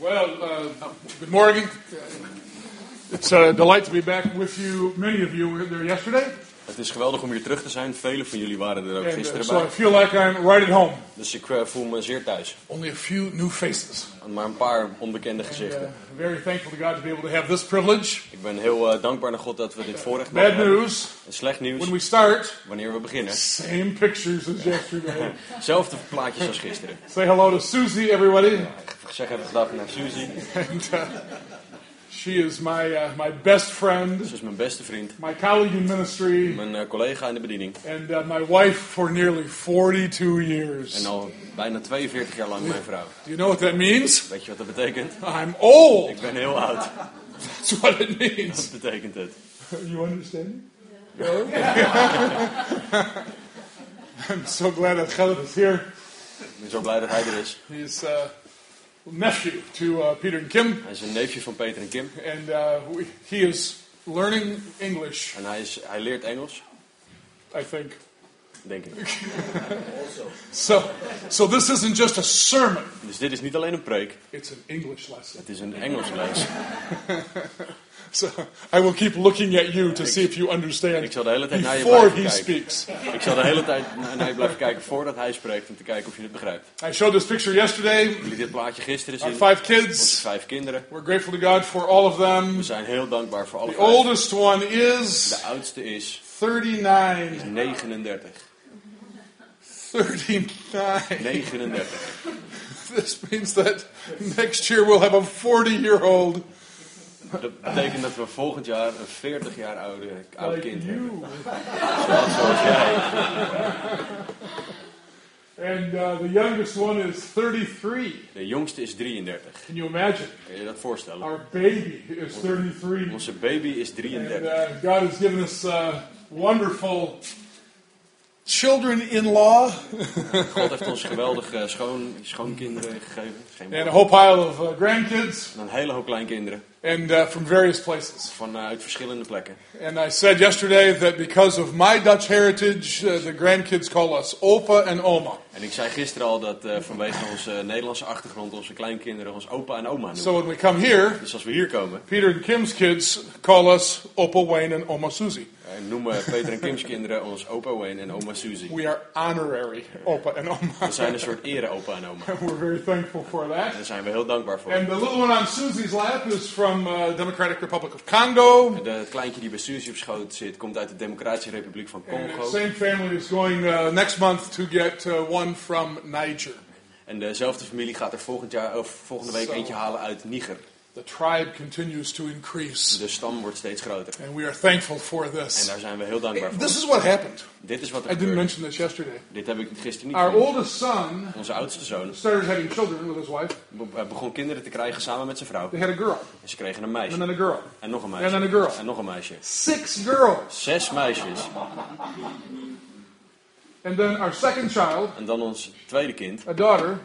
Well, uh, good morning. It's a delight to be back with you. Many of you were there yesterday, Het is geweldig om hier terug te zijn. Velen van jullie waren er ook and uh, gisteren so I bij. feel like I'm right at home. Dus ik eh, voel me zeer thuis. Only a few new faces. Maar een paar onbekende And, uh, gezichten. very thankful to God to be able to have this privilege. Ik ben heel eh, dankbaar naar God dat we dit voorrecht Bad hebben. news: En slecht nieuws, when we start, wanneer we beginnen. same pictures as yesterday. Zelfde plaatjes als gisteren. Say hello to Susie, everybody. Zeg even gedag naar Suzy. And uh, she is my uh, my best friend, Ze is mijn beste vriend. my colleague in ministry, Mijn eh, collega in de bediening. and uh, my wife for nearly 42 years. En al bijna 42 jaar lang mijn vrouw. Do you know what that means? Weet je wat dat betekent? I'm old. Ik ben heel oud. That's what it means. Wat betekent het? You understand? No? I'm so glad that Khaled is here. Ik ben zo blij dat hij er is. He's uh, nephew to uh, Peter and Kim, Hij is een neefje van Peter en Kim. and uh, we, he is learning English, En hij, is, hij leert Engels, I think. denk ik. So, so this isn't just a sermon; Dus dit is niet alleen een preek. it's an English lesson. Het is een Engels les. So I will keep looking at you to see if you understand Ik zal de hele tijd naar je before blijven he kijken. speaks. Ik zal de hele tijd na- naar je blijven kijken voordat hij spreekt om te kijken of je het begrijpt. I showed this picture yesterday. Jullie dit plaatje gisteren Our zien. five Onze kids. vijf kinderen. We're grateful to God for all of them. We zijn heel dankbaar voor alle The vijf. oldest one is De oudste is 39. 39. 39. 39. This means that next year we'll have a 40 year old Dat betekent dat we volgend jaar een 40 jaar oude oud like kind hebben. Zoals, zoals jij. And uh, the youngest one is 33. De jongste is 33. Can you imagine? Kun je dat voorstellen? Our baby is 33. Onze baby is And 33. uh, God has given us uh, wonderful children in law God heeft ons geweldige schoon, schoonkinderen gegeven. Geen and a whole pile of uh, grandkids En een hele hoop kleinkinderen. And uh, from various places. Vanuit verschillende plekken. And I said yesterday that because of my Dutch heritage, uh, the grandkids call us Opa and Oma. En ik zei gisteren al dat eh, vanwege onze Nederlandse achtergrond onze kleinkinderen ons opa en oma noemen. So when we come here, Dus als we hier komen, Peter and Kim's kids call us Opa Wayne and Oma Susie. eh, noemen Peter en Kim's kinderen ons opa Wayne en oma Suzy. We are honorary Opa and Oma. We zijn een soort ere opa en oma. We're very thankful for En that. daar zijn we heel dankbaar voor. And the little one on Susie's lap is from uh, Democratic Republic of Congo. De het kleintje die bij Suzy op schoot zit, komt uit de Democratische Republiek van And the Congo. same family is going uh, next month to get uh, one from Niger. En dezelfde familie gaat er volgend jaar, of volgende week Zo. eentje halen uit Niger. The tribe continues to increase. De stam wordt steeds groter. And we are thankful for En this. daar zijn we heel dankbaar voor. This is what happened. Dit is wat er I didn't mention this yesterday. Dit heb ik gisteren niet Our oldest son Onze oudste zoon started having children with his wife. be- begon kinderen te krijgen samen met zijn vrouw. They had a girl, En ze kregen een and meisje. then a girl, En nog een and meisje. then a girl. En nog een meisje. Six girls. Zes meisjes. And then our second child, En dan ons tweede kind, a daughter,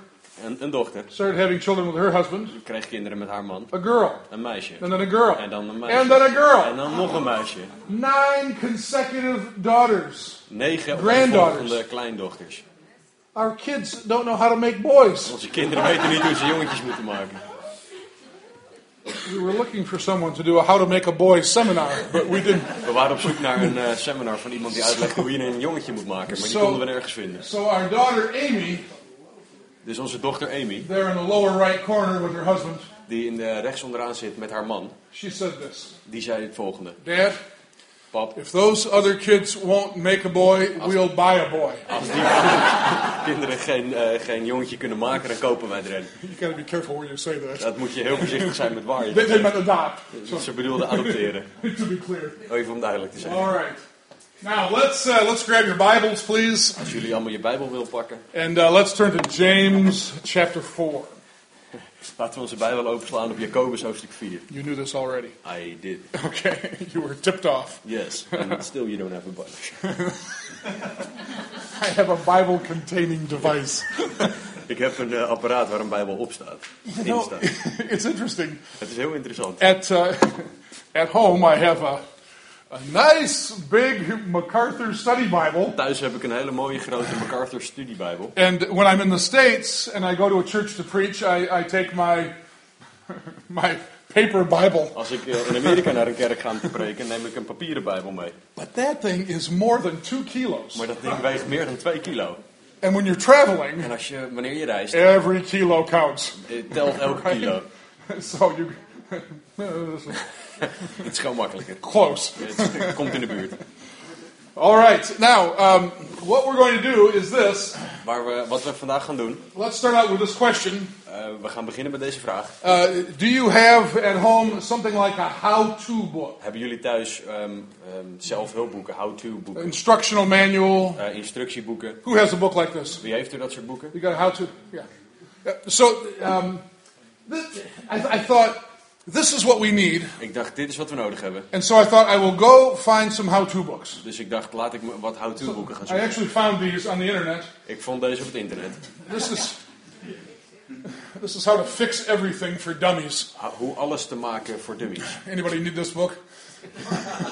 een, een dochter, started having children with her husband, kreeg kinderen met haar man. a girl, Een meisje. and then a girl, En dan een and meisje. then a En girl. dan nog een meisje. Nine consecutive daughters. Negen Granddaughters. kleindochters. Our kids don't know how to make boys. Onze kinderen weten niet hoe ze jongetjes moeten maken. We were looking for someone to do a how to make a boy seminar, but we didn't. We waren op zoek naar een eh, seminar van iemand die uitlegt hoe je een jongetje moet maken. Maar die konden we nergens vinden. So our daughter Amy, Dus onze dochter Amy, there in the lower right corner with her husband, die in de rechts onderaan zit met haar man, she said this. die zei het volgende. Dad, Pap, if those other kids won't make a boy, we'll buy a boy. als die kinderen geen, eh, geen jongetje kunnen maken, dan kopen wij er een. You gotta be careful when you say that. Dat moet je heel voorzichtig zijn met waar je they zegt. meant adopt. Ze bedoelde adopteren. to be clear. Even om duidelijk te zijn. All right. Now let's uh, let's grab your Bibles, please, Als jullie allemaal je Bijbel willen pakken, and uh, let's turn to James chapter four. laten we onze Bijbel openslaan op Jacobus hoofdstuk 4. You knew this already. I did. Okay, you were tipped off. Yes. And still you don't have a Bible. I have a Bible-containing device. Ik heb een eh, apparaat waar een Bijbel op staat. You In know, staat. it's interesting. Het is heel interessant. At uh, at home, I have a a nice big MacArthur Study Bible. Thuis heb ik een hele mooie grote MacArthur studiebijbel. And when I'm in the States and I go to a church to preach, I, I take my my paper Bible. Als ik eh, in Amerika naar een kerk ga om te preken, neem ik een papieren Bijbel mee. But that thing is more than two kilos. Maar dat ding weegt meer dan 2 kilo. And when you're traveling, En als je, wanneer je reist, every kilo counts. eh, telt elke kilo. So you. Het is gewoon makkelijker. Close. Het komt in de buurt. All right. Now, um, what we're going to do is this. Maar we, wat we vandaag gaan doen, Let's start out with this question. eh, we gaan beginnen met deze vraag. Uh, do you have at home something like a how-to book, Hebben jullie thuis ehm ehm, zelfhulpboeken, how-to boeken, instructional manual? eh, instructieboeken? Who has a book like this? Wie heeft er dat soort boeken? You got a how-to? Yeah. yeah. So, um, I, I thought this is what we need, Ik dacht, dit is wat we nodig hebben. and so I thought I will go find some how-to books. Dus ik dacht, laat ik me wat how-to boeken gaan I zoeken. actually found these on the internet. Ik vond deze op het internet. This is this is how to fix everything for dummies. Hoe alles te maken voor dummies. Anybody need this book?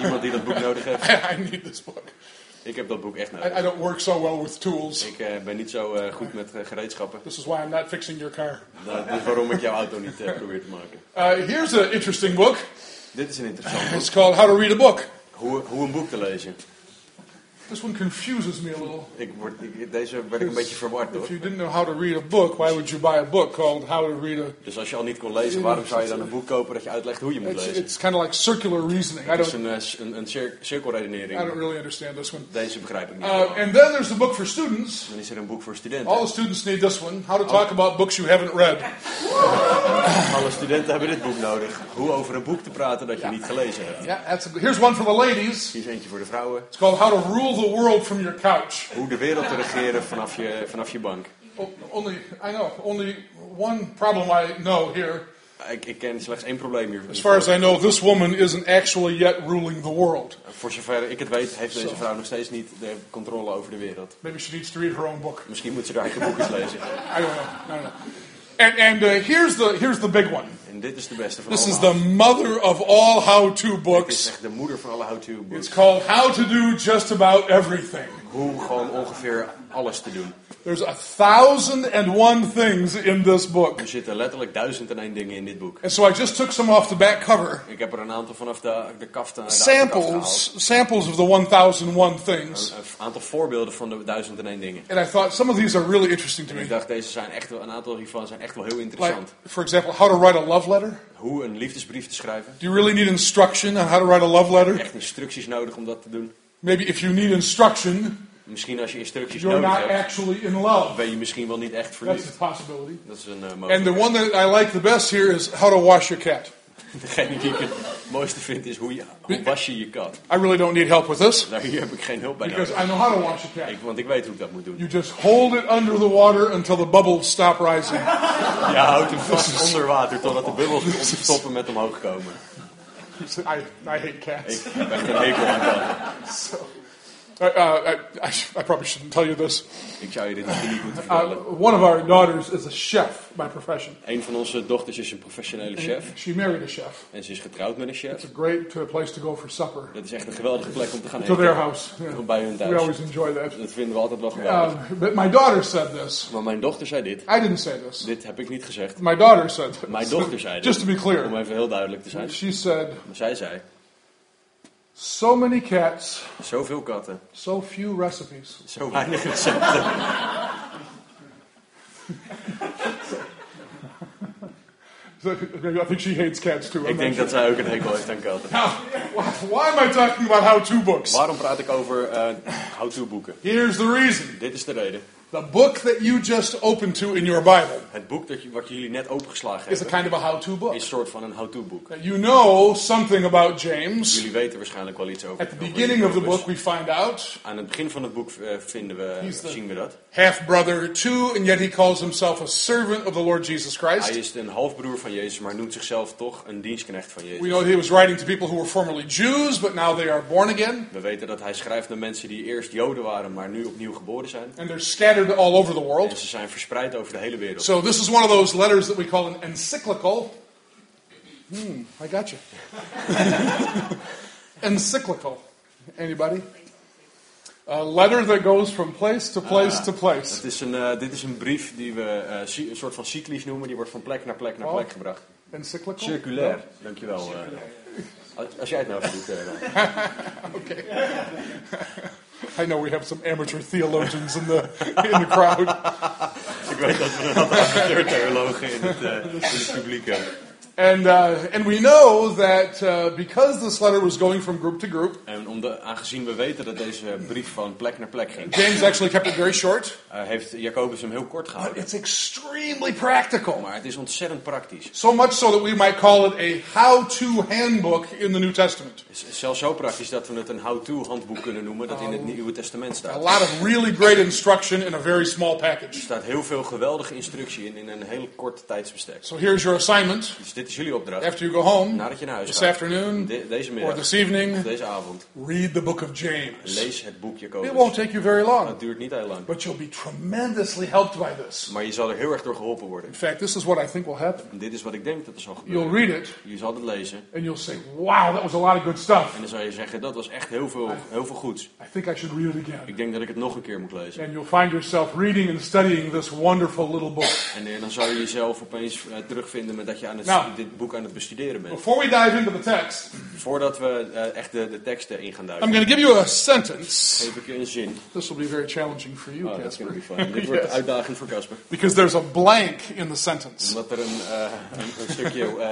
Iemand die dat boek nodig heeft? I need this book. Ik heb dat boek echt nodig. I don't work so well with tools. Ik eh, ben niet zo eh, goed met eh, gereedschappen. This is why I'm not fixing your car. Dat is waarom ik jouw auto niet probeer te maken. Uh, here's an interesting book. Dit is een interessant boek. It's called How to Read a Book. Hoe, hoe een boek te lezen. This one confuses me a little. Ik word, ik, deze werd ik een beetje verward If door. you didn't know how to read a book, why would you buy a book called How to Read a? Dus als je al niet kon lezen, waarom zou je dan een boek kopen dat je uitlegt hoe je moet It's, lezen? it's kind of like circular reasoning. I Het is don't, een, eh, een, een cir- I don't cirkelredenering. really understand this one. Deze begrijp ik niet. Uh, and then there's the book for students. Dan is er een boek voor All studenten. the students need this one. How to talk about books you haven't read. Alle studenten hebben dit boek nodig. Hoe over een boek te praten dat je niet gelezen hebt. Yeah, that's a, here's one for the ladies. Hier is eentje voor de vrouwen. It's called How to Rule the World from Your Couch. Hoe de wereld te regeren vanaf je, vanaf je bank. Oh, only I know only one problem I know here. Ik, ik ken slechts één probleem hier. As far as I know, this woman isn't actually yet ruling the world. Voor zover ik het weet, heeft deze vrouw nog steeds niet de controle over de wereld. Maybe she needs to read her own book. Misschien moet ze haar eigen boek eens lezen. I don't know. I don't know. And and uh, here's the here's the big one. En dit is de beste van This is allemaal. the mother of all how-to Dit is books. echt de moeder van alle how-to It's books. called How to Do Just About Everything. Hoe gewoon ongeveer alles te doen. There's a thousand and one things in this book. Er zitten letterlijk duizend en één dingen in dit boek. And so I just took some off the back cover. Ik heb er een aantal vanaf de, de kaft de. Samples, samples of the 1001 things. Een, een aantal voorbeelden van de duizend en één dingen. And I thought some of these are really interesting to En ik me. dacht, deze zijn echt wel, een aantal hiervan zijn echt wel heel Like, interessant. for example, how to write a love letter. Hoe een liefdesbrief te schrijven. Do you really need instruction on how to write a love letter? Echt instructies nodig om dat te doen. Maybe if you need instruction, Misschien als je instructies you're nodig not hebt, actually in love. ben je misschien wel niet echt That's verliefd. a possibility. Dat is een uh, And mogelijkheid. the one that I like the best here is how to wash your cat. Degene die ik het mooiste vind is hoe, je, hoe was je je kat. I really don't need help with this Daar hier heb ik geen hulp bij because nodig. I know how to wash a cat. Ik, want ik weet hoe ik dat moet doen. You just hold it under the water until the bubbles stop rising. Je houdt hem vast onder water totdat de bubbels stoppen met omhoog komen. I, I hate cats. Ik heb echt een hekel aan katten. So, uh, uh, I, probably shouldn't tell you this. Ik zou je dit niet moeten Uh, vertellen. one of our daughters is a chef by profession. Een van onze dochters is een professionele chef. She married a chef. En ze is getrouwd met een chef. It's a great place to go for supper. Dat is echt een geweldige plek om te gaan To their eten. house. Yeah. Bij hun We always enjoy that. Dat vinden we altijd wel geweldig. Um, but my daughter said this. Maar mijn dochter zei dit. I didn't say this. Dit heb ik niet gezegd. My daughter said this. Mijn dochter zei dit. Just to be Om clear, even heel duidelijk te zijn. she said, Maar zij zei, so many cats, zoveel katten, so few recipes. zo weinig recepten. I think she hates cats too. Ik denk dat zij ook een hekel heeft aan katten. Now, why am I talking about how-to books? Waarom praat ik over eh how-to boeken? Here's the reason. Dit is de reden. The book that you just opened to in your Bible Het boek dat je, wat jullie net opengeslagen is a hebben, kind of a how-to book. is een soort van een how-to boek. You know something about James. Jullie weten waarschijnlijk wel iets over. At the beginning of the book, we find out Aan het begin van het boek eh, vinden we, zien we dat. half brother too, and yet he calls himself a servant of the Lord Jesus Hij Christ. is een halfbroer van Jezus, maar noemt zichzelf toch een dienstknecht van We Jezus. know that he was writing to people who were formerly Jews, but now they are born again, We weten dat hij schrijft naar mensen die eerst Joden waren, maar nu opnieuw geboren zijn. and they're scattered all over the En world. ze zijn verspreid over de hele wereld. So this is one of those letters that we call an encyclical. Hmm, I got you. encyclical. Anybody? A letter that goes from place to place Ah. to place. Het is een, eh, dit is een brief die we eh, cy- een soort van cyclisch noemen. Die wordt van plek naar plek naar Oh. plek gebracht. Encyclical? Circulair, dankjewel. eh. als, als jij het nou even doet. eh, dan. Okay. I know we have some amateur theologians in the, in the crowd. Ik weet dat we een in, het, eh, in het publiek hebben. And, uh, and we know that uh, because this letter was going from group to group, En om de, aangezien we weten dat deze brief van plek naar plek ging, James actually kept it very short. eh, heeft Jacobus hem heel kort But gehouden. it's extremely practical. Maar het is ontzettend praktisch. So much so that we might call it a how to handbook in the New Testament. Is zelfs zo praktisch dat we het een how-to handboek kunnen noemen dat in het Nieuwe Testament A staat. lot of really great instruction in a very small Er package. staat heel veel geweldige instructie in in een heel kort tijdsbestek. So here's your assignment. Dus dit is jullie opdracht. After you go home Nadat je naar huis this gaat, afternoon de- deze or middag, this evening, deze avond, read the book of James. lees het boek It Jacobus. won't take you very long, Dat duurt niet heel lang. but you'll be tremendously helped by this. Maar je zal er heel erg door geholpen worden. In fact, this is what I think will happen. En dit is wat ik denk dat er zal You'll gebeuren. read it Je zal het lezen and you'll say, wow, that was a lot of good stuff. en dan zal je zeggen, dat was echt heel veel, heel veel goeds. I think I should read it again. Ik denk dat ik het nog een keer moet lezen. And you'll find yourself reading and studying this wonderful little book. En dan zal je jezelf opeens eh, terugvinden met dat je aan het, Nou. Dit boek aan het bestuderen bent. Before we dive into the text, Voordat we eh, echt de, de teksten in gaan I'm duiken, going to give you a sentence. geef ik je een zin. This will be very challenging for you, Oh, that's Casper. gonna be fun. Dit wordt Yes. uitdagend voor Casper. Because there's a blank in the sentence. Omdat er een, eh, een, een stukje eh,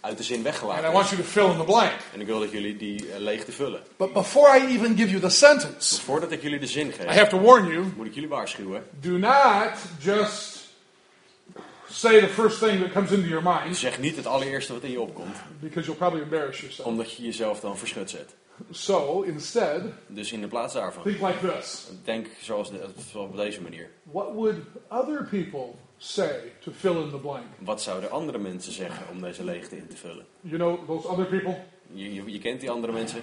uit de zin And weggelaten I is. want you to fill in the blank. En ik wil dat jullie die eh, leeg te vullen. But before I even give you the sentence, Voordat ik jullie de zin I geef, have to warn you moet ik jullie waarschuwen. do not just say the first thing that comes into your mind, Zeg niet het allereerste wat in je opkomt, because you'll probably embarrass yourself. omdat je jezelf dan verschut zet. So instead, Dus in de plaats daarvan, think like this denk zoals de, zoals op deze manier. What would other people say to fill in the blank? Wat zouden andere mensen zeggen om deze leegte in te vullen? You know those other people? Je, je, je kent die andere mensen,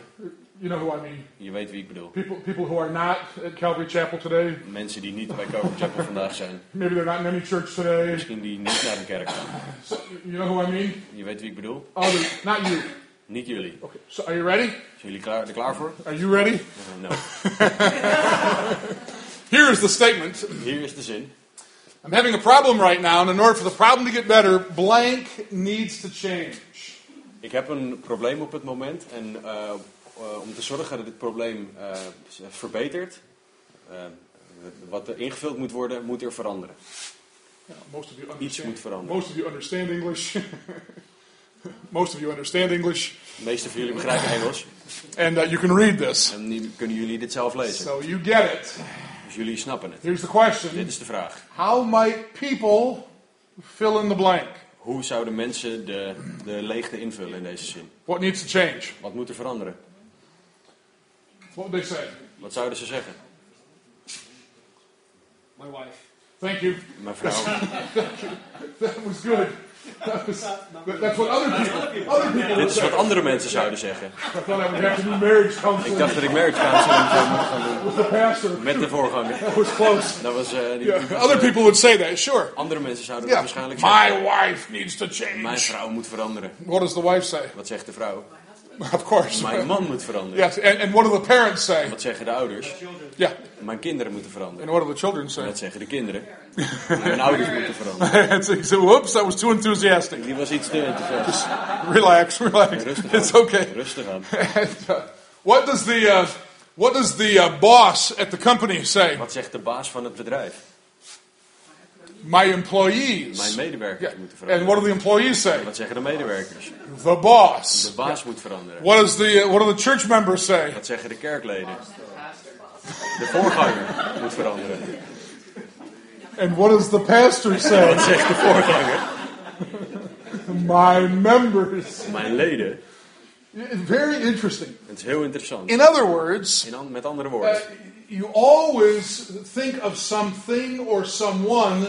You know who I mean. je weet wie ik bedoel. People, people who are not at Calvary Chapel today. Mensen die niet bij Calvary Chapel vandaag zijn, Maybe they're not in any church today. misschien die niet naar een kerk gaan. So, you know who I mean? Je weet wie ik bedoel? Other, not you. Niet jullie. Okay. So are you ready? Zijn jullie klaar, er klaar voor? Are you ready? Uh, no. Here is the statement. Hier is de zin. I'm having a problem right now, and in order for the problem to get better, blank needs to change. Ik heb een probleem op het moment en eh, om te zorgen dat dit probleem eh, verbetert, eh, wat er ingevuld moet worden, moet er veranderen. Yeah, most of you Iets moet veranderen. Most of you understand English. most of you understand English, De meeste van jullie begrijpen Engels and uh, you can read this. en kunnen jullie dit zelf lezen. So you get it. Dus jullie snappen het. Here's the question: Dit is de vraag. How might people fill in the blank? Hoe zouden mensen de, de leegte invullen in deze zin? What needs to change? Wat moet er veranderen? What would they say? Wat zouden ze zeggen? My wife. Thank you. Mijn vrouw. That was good. That was, that- that's what other people. Other people Dit is wat andere mensen zouden zeggen. I thought I would have to do marriage Ik counseling dacht dat ik marriage counseling zou moeten gaan doen. with the pastor. Met de voorganger. That was close. Dat was, eh, die, Yeah, other people would say that. Sure. Andere mensen zouden dat waarschijnlijk zeggen. My wife needs to Mijn change. vrouw moet veranderen. What does the wife say? Wat zegt de vrouw? Of course. Mijn man moet veranderen. Yes. And, and what do the parents say? Wat zeggen de ouders? Yeah. Mijn kinderen moeten veranderen. And what do the children say? Wat zeggen de kinderen? Mijn ouders moeten veranderen. So, whoops, that was too enthusiastic. Die was iets te enthousiast. Relax, relax. Rustig It's aan. okay. Rustig aan. And, uh, what does the uh, what does the uh, boss at the company say? Wat zegt de baas van het bedrijf? My employees. Mijn medewerkers moeten And what do the employees say? Wat zeggen de medewerkers? The De boss. baas moet veranderen. What does the uh, what do the church members say? Wat zeggen de kerkleden? De voorganger moet veranderen. And what does the pastor say? Wat zegt de voorganger? My members. Mijn leden. Very interesting. Het is heel interessant. In other words, In an- met andere uh, woorden. you always think of something or someone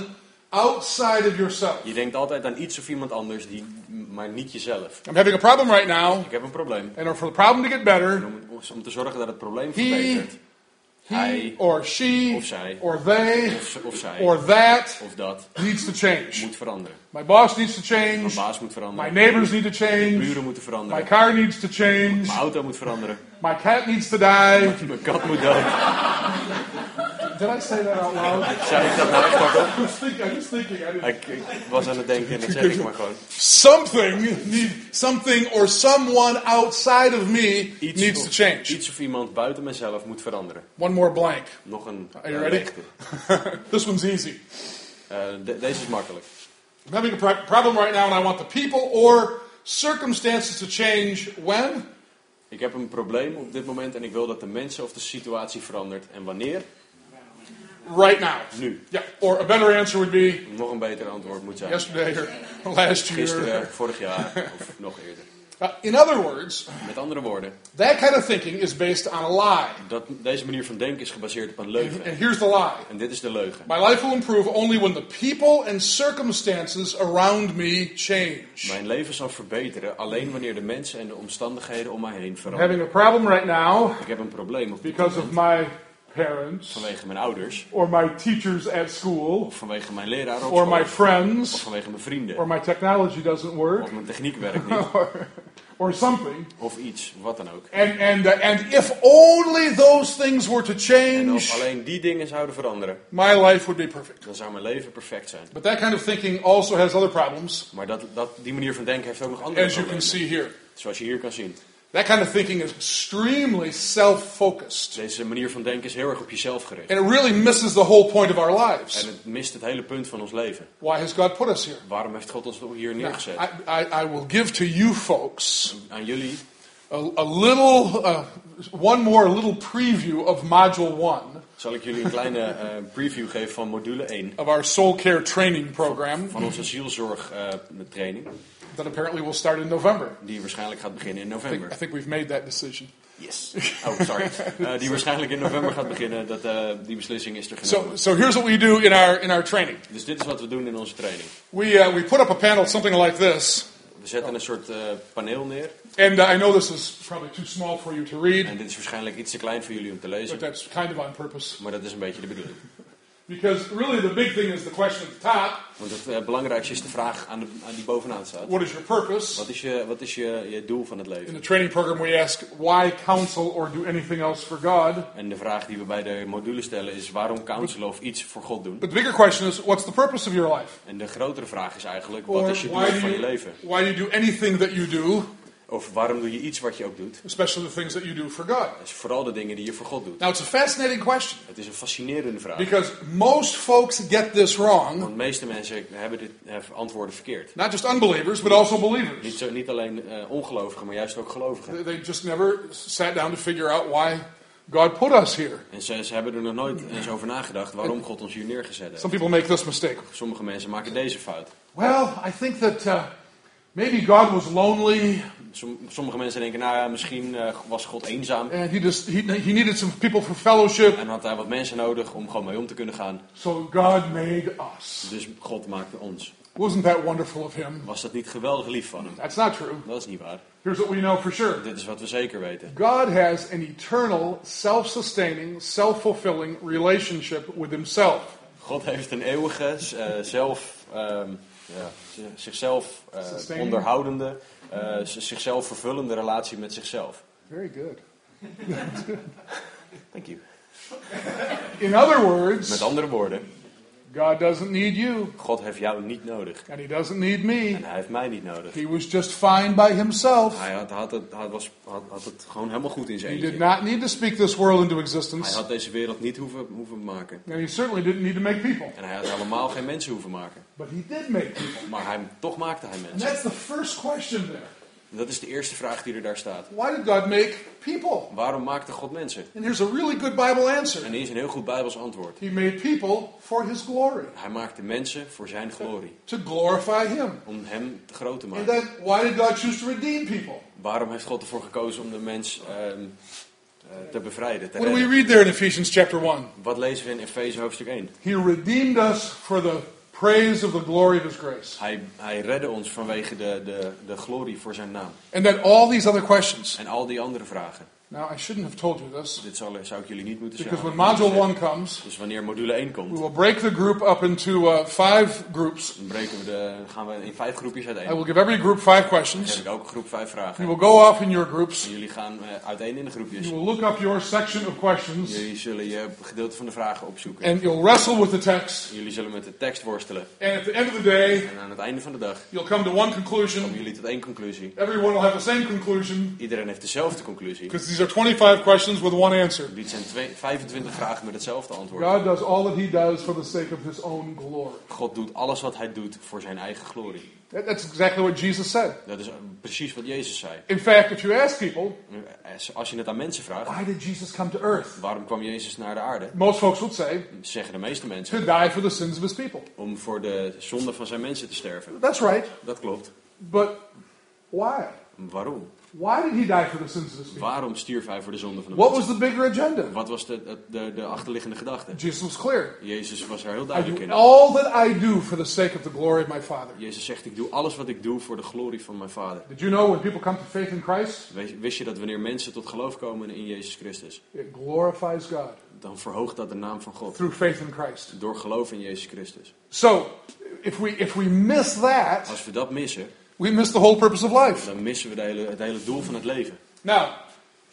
outside of yourself. Je denkt altijd aan iets of iemand anders, die, maar niet jezelf. I'm having a problem right now, Ik heb een probleem. and for the problem to get better, om, om te zorgen dat het probleem he verbetert, he Hij or she of zij or they of, of zij or that of dat needs to change. moet veranderen. My boss needs to Mijn change. baas moet My veranderen. neighbors need to Mijn change. buren moeten My veranderen. car needs to change. Mijn auto moet veranderen. My cat needs to die. Mijn kat moet dood. Did I say that out loud? Zei ik dat nou echt hardop? I was thinking. Ik, ik was aan het denken en dat zeg ik maar gewoon. Something need something or someone outside of me Iets needs of, to change. iets of iemand buiten mezelf moet veranderen. One more blank. Nog een Are you eh, ready? this one's easy. Eh, de- deze is makkelijk. I'm having a pro- problem right now, and I want the people or circumstances to change when Ik heb een probleem op dit moment en ik wil dat de mensen of de situatie verandert. En wanneer? Right now. Nu. Yeah. Or a better answer would be Nog een beter antwoord moet zijn. yesterday or last year. Gisteren, vorig jaar of nog eerder. Uh, in other words, Met andere woorden, that kind of thinking is based on a lie. dat, deze manier van denken is gebaseerd op een leugen. And here's the lie. En dit is de leugen. My life will improve only when the people and circumstances around me change. Mijn leven zal verbeteren alleen wanneer de mensen en de omstandigheden om mij heen I'm veranderen. having a problem right now Ik heb een probleem op because of my parents vanwege mijn ouders, or my teachers at school of vanwege mijn op or my school, of friends vanwege mijn vrienden, or my technology doesn't work of mijn techniek werkt niet, or, something. of iets, wat dan ook. And, and, uh, and if only those things were to En change, als alleen die dingen zouden veranderen, my life would be perfect. dan zou mijn leven perfect zijn. But that kind of thinking also has other problems, Maar dat, dat, die manier van denken heeft ook nog andere as you can problemen. see here. Zoals je hier kan zien. That kind of thinking is extremely self-focused. Deze manier van denken is heel erg op jezelf gericht. And it really misses the whole point of our En lives. het mist het hele punt van ons leven. Why has God put us here? Waarom heeft God ons hier Now, neergezet? I, I, I will give to you folks Aan jullie a, a little, uh, one more little preview of Module 1 zal ik jullie een kleine eh, preview geven van module 1 of our soul care training program van onze zielzorg eh, training. that apparently will start in November. Die waarschijnlijk gaat beginnen in I think, november. I think we've made that decision. Yes. Oh, sorry. Eh, die waarschijnlijk in november gaat beginnen. Dat, eh, die beslissing is er So, genomen. so here's what we do in our, in our training. Dus dit is wat we doen in onze training. We, uh, we put up a panel, something like this. We zetten een soort eh, paneel neer. And uh, I know this is probably too small for you to read, En dit is waarschijnlijk iets te klein voor jullie om te but lezen. that's kind of on purpose. Maar dat is een beetje de bedoeling. Because really the big thing is the question at the top Want het eh, belangrijkste is de vraag aan, de, aan die bovenaan staat. what is your purpose? Wat is, je, wat is je, je doel van het In leven? the training program, we ask why counsel or do anything else for God. En de vraag die we bij de module stellen is waarom counselen of iets voor God doen? But the bigger question is what's the purpose of your life? En de grotere vraag is eigenlijk, Or wat is je doel van je leven? why do you do anything that you do, Of waarom doe je iets wat je ook doet? especially the things that you do for God? Dat is vooral de dingen die je voor God doet. Now, it's a fascinating question Het is een fascinerende vraag. because most folks get this wrong, Want de meeste mensen hebben dit hebben antwoorden verkeerd. not just unbelievers, but also Niet, believers. zo, niet alleen eh, ongelovigen, maar juist ook gelovigen. They- They just never sat down to figure out why God put us here. En ze, ze hebben er nog nooit eens over nagedacht waarom God ons hier neergezet heeft. Some people make this mistake. Sommige mensen maken deze fout. Well, I think that uh, maybe God was lonely sommige mensen denken, nou ja, misschien eh, was God eenzaam. and he just he, he needed some people for fellowship, En had hij wat mensen nodig om gewoon mee om te kunnen gaan. so God made us. Dus God maakte ons. Wasn't that wonderful of him? Was dat niet geweldig lief van hem? That's not true. Dat is niet waar. Here's what we know for sure. Dit is wat we zeker weten. God has an eternal, self-sustaining, self-fulfilling relationship with himself. God heeft een eeuwige, eh, zelf, ehm, ja, zichzelf eh, Sustaining. onderhoudende, eh, zichzelf vervullende relatie met zichzelf. Very good. Thank you. In other Met words, andere woorden, God doesn't need you, God heeft jou niet nodig. and he doesn't need me. En hij heeft mij niet nodig. He was just fine by himself. Hij had, had, het, had, was, had, had het gewoon helemaal goed in zijn He did eentje. not need to speak this world into Hij existence, had deze wereld niet hoeven, hoeven maken. and he certainly didn't need to make people. En hij had helemaal geen mensen hoeven maken. But he did make people. Maar hij, toch maakte hij And mensen. that's the first question there. En dat is de eerste vraag die er daar staat. Why did God make people? Waarom maakte God mensen? And here's a really good Bible answer. En hier is een heel goed Bijbels antwoord. He made people for his glory, Hij maakte mensen voor zijn glorie. to glorify him. Om hem te groot te And maken. then, why did God choose to redeem people? Waarom heeft God ervoor gekozen om de mens eh, te bevrijden, te What do we read there in Ephesians chapter 1? Wat lezen we in Efeze hoofdstuk 1? He redeemed us for the praise of the glory of his grace. Hij, hij redde ons vanwege de, de, de glorie voor zijn naam. And then all these other questions. En al die andere vragen. Now, I shouldn't have told you this Dit zal, zou ik jullie niet moeten because zeggen. when Module 1 comes, Dus wanneer module 1 we komt, will break the group up into uh, five groups. dan breken we de, gaan we in vijf groepjes I uiteen. will give every group five Dan geef questions. ik elke groep vijf You vragen. will go off in your groups. En jullie gaan eh, uiteen in de groepjes. You will look up your section of questions Jullie zullen je gedeelte van de vragen opzoeken. and you'll wrestle with the text. Jullie zullen met de tekst worstelen. And at the end of the day, En aan het einde van de dag you'll come to one komen conclusion. jullie tot één conclusie. Everyone will have the same conclusion Iedereen heeft dezelfde conclusie. These are 25 questions with one answer. Dit zijn twee, 25 vragen met hetzelfde antwoord. God does all that He does for the sake of His own glory. God doet alles wat hij doet voor zijn eigen glorie. That- That's exactly what Jesus said. Dat is precies wat Jezus zei. In fact, if you ask people, Als je het aan mensen vraagt, why did Jesus come to earth? waarom kwam Jezus naar de aarde? Most folks would say, Zeggen de meeste mensen, to die for the sins of His people. om voor de zonde van zijn mensen te sterven. That's right. Dat klopt. But why? Waarom? Why did He die for the sins of His people? Waarom stierf hij voor de zonde van de What was the bigger agenda? Wat was de, de, de achterliggende gedachte? Jesus was clear. Jezus was er heel I duidelijk do in. all that I do for the sake of the glory of my Father. Jezus zegt, ik doe alles wat ik doe voor de glorie van mijn vader. Did you know when people come to faith in Christ, Wist je dat wanneer mensen tot geloof komen in Jezus Christus, it glorifies God dan verhoogt dat de naam van God. through faith in Christ? Door geloof in Jezus Christus. So, if we if we miss that, Als we dat missen, we miss the whole purpose of life. dan missen we de hele, het hele doel van het leven. Now,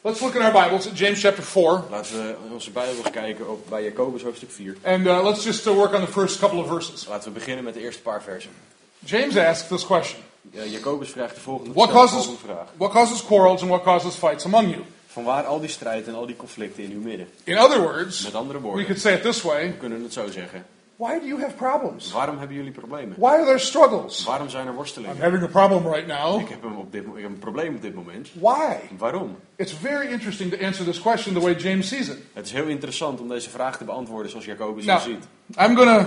let's look in our Bibles at James chapter 4, Laten we onze Bijbels kijken op, bij Jacobus hoofdstuk 4. and uh, let's just uh, work on the first couple of verses. Laten we beginnen met de eerste paar versen. James asks this question: Uh, Jacobus vraagt de volgende, What causes volgende vraag. what causes quarrels and what causes fights among you? Vanwaar al die strijd en al die conflicten in uw midden? In other words, Met andere we woorden, could say it this way: we kunnen het zo zeggen. Why do you have problems? Waarom hebben jullie problemen? Why are there struggles? Waarom zijn er I'm worstelingen? having a problem right now. Ik heb, een, op dit, ik heb een probleem op dit moment. Why? Waarom? It's very interesting to answer this question the way James sees it. Het is heel interessant om deze vraag te beantwoorden zoals Jacobus Now, het ziet. I'm gonna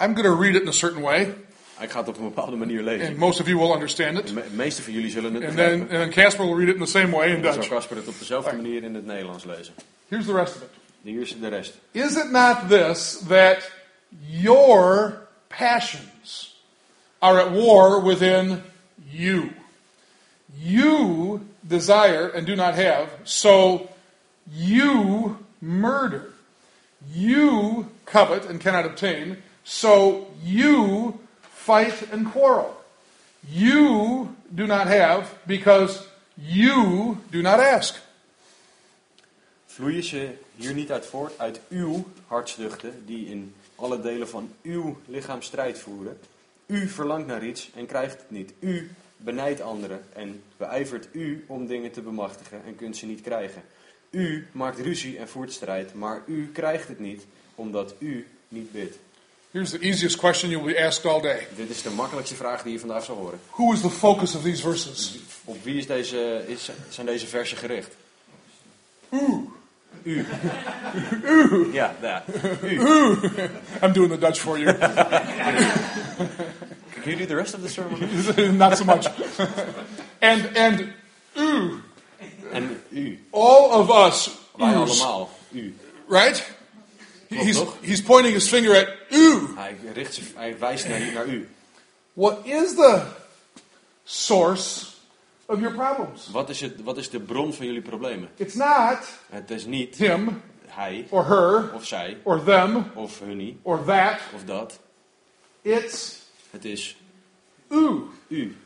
I'm gonna read it in a certain way, Ik ga het op een bepaalde manier lezen. and most of you will understand De it. me- meeste van jullie zullen het And then begrijpen. and then Casper will read it in the same way in En dan zal Dutch. Casper het op dezelfde manier in het Nederlands lezen. Here's the rest of it. Hier is de rest. Is it not this that your passions are at war within you? You desire and do not have, so you murder. You covet and cannot obtain, so you fight and quarrel. You do not have because you do not ask. Vloeien ze hier niet uit voort uit uw hartstochten die in alle delen van uw lichaam strijd voeren? U verlangt naar iets en krijgt het niet. U benijdt anderen en beijvert u om dingen te bemachtigen en kunt ze niet krijgen. U maakt ruzie en voert strijd, maar u krijgt het niet omdat u niet bidt. Here's the easiest question you will be asked all day. Dit is de makkelijkste vraag die je vandaag zal horen. Who is the focus of these verses? Op wie is deze, is, zijn deze versen gericht? U. Ja, ja. U. I'm doing the Dutch for you. Can you do the rest of the sermon? Not so much. and and ooh, And u. all of us, Wij oohs, allemaal. U. right? He's, he's pointing his finger at ooh. Hij, richt zich, hij wijst naar, naar u. What is the source of your problems? Wat is, het, wat is de bron van jullie problemen? It's not Het is niet him hij or her of zij or them of hunnie or that. of dat. It's Het is ooh, u.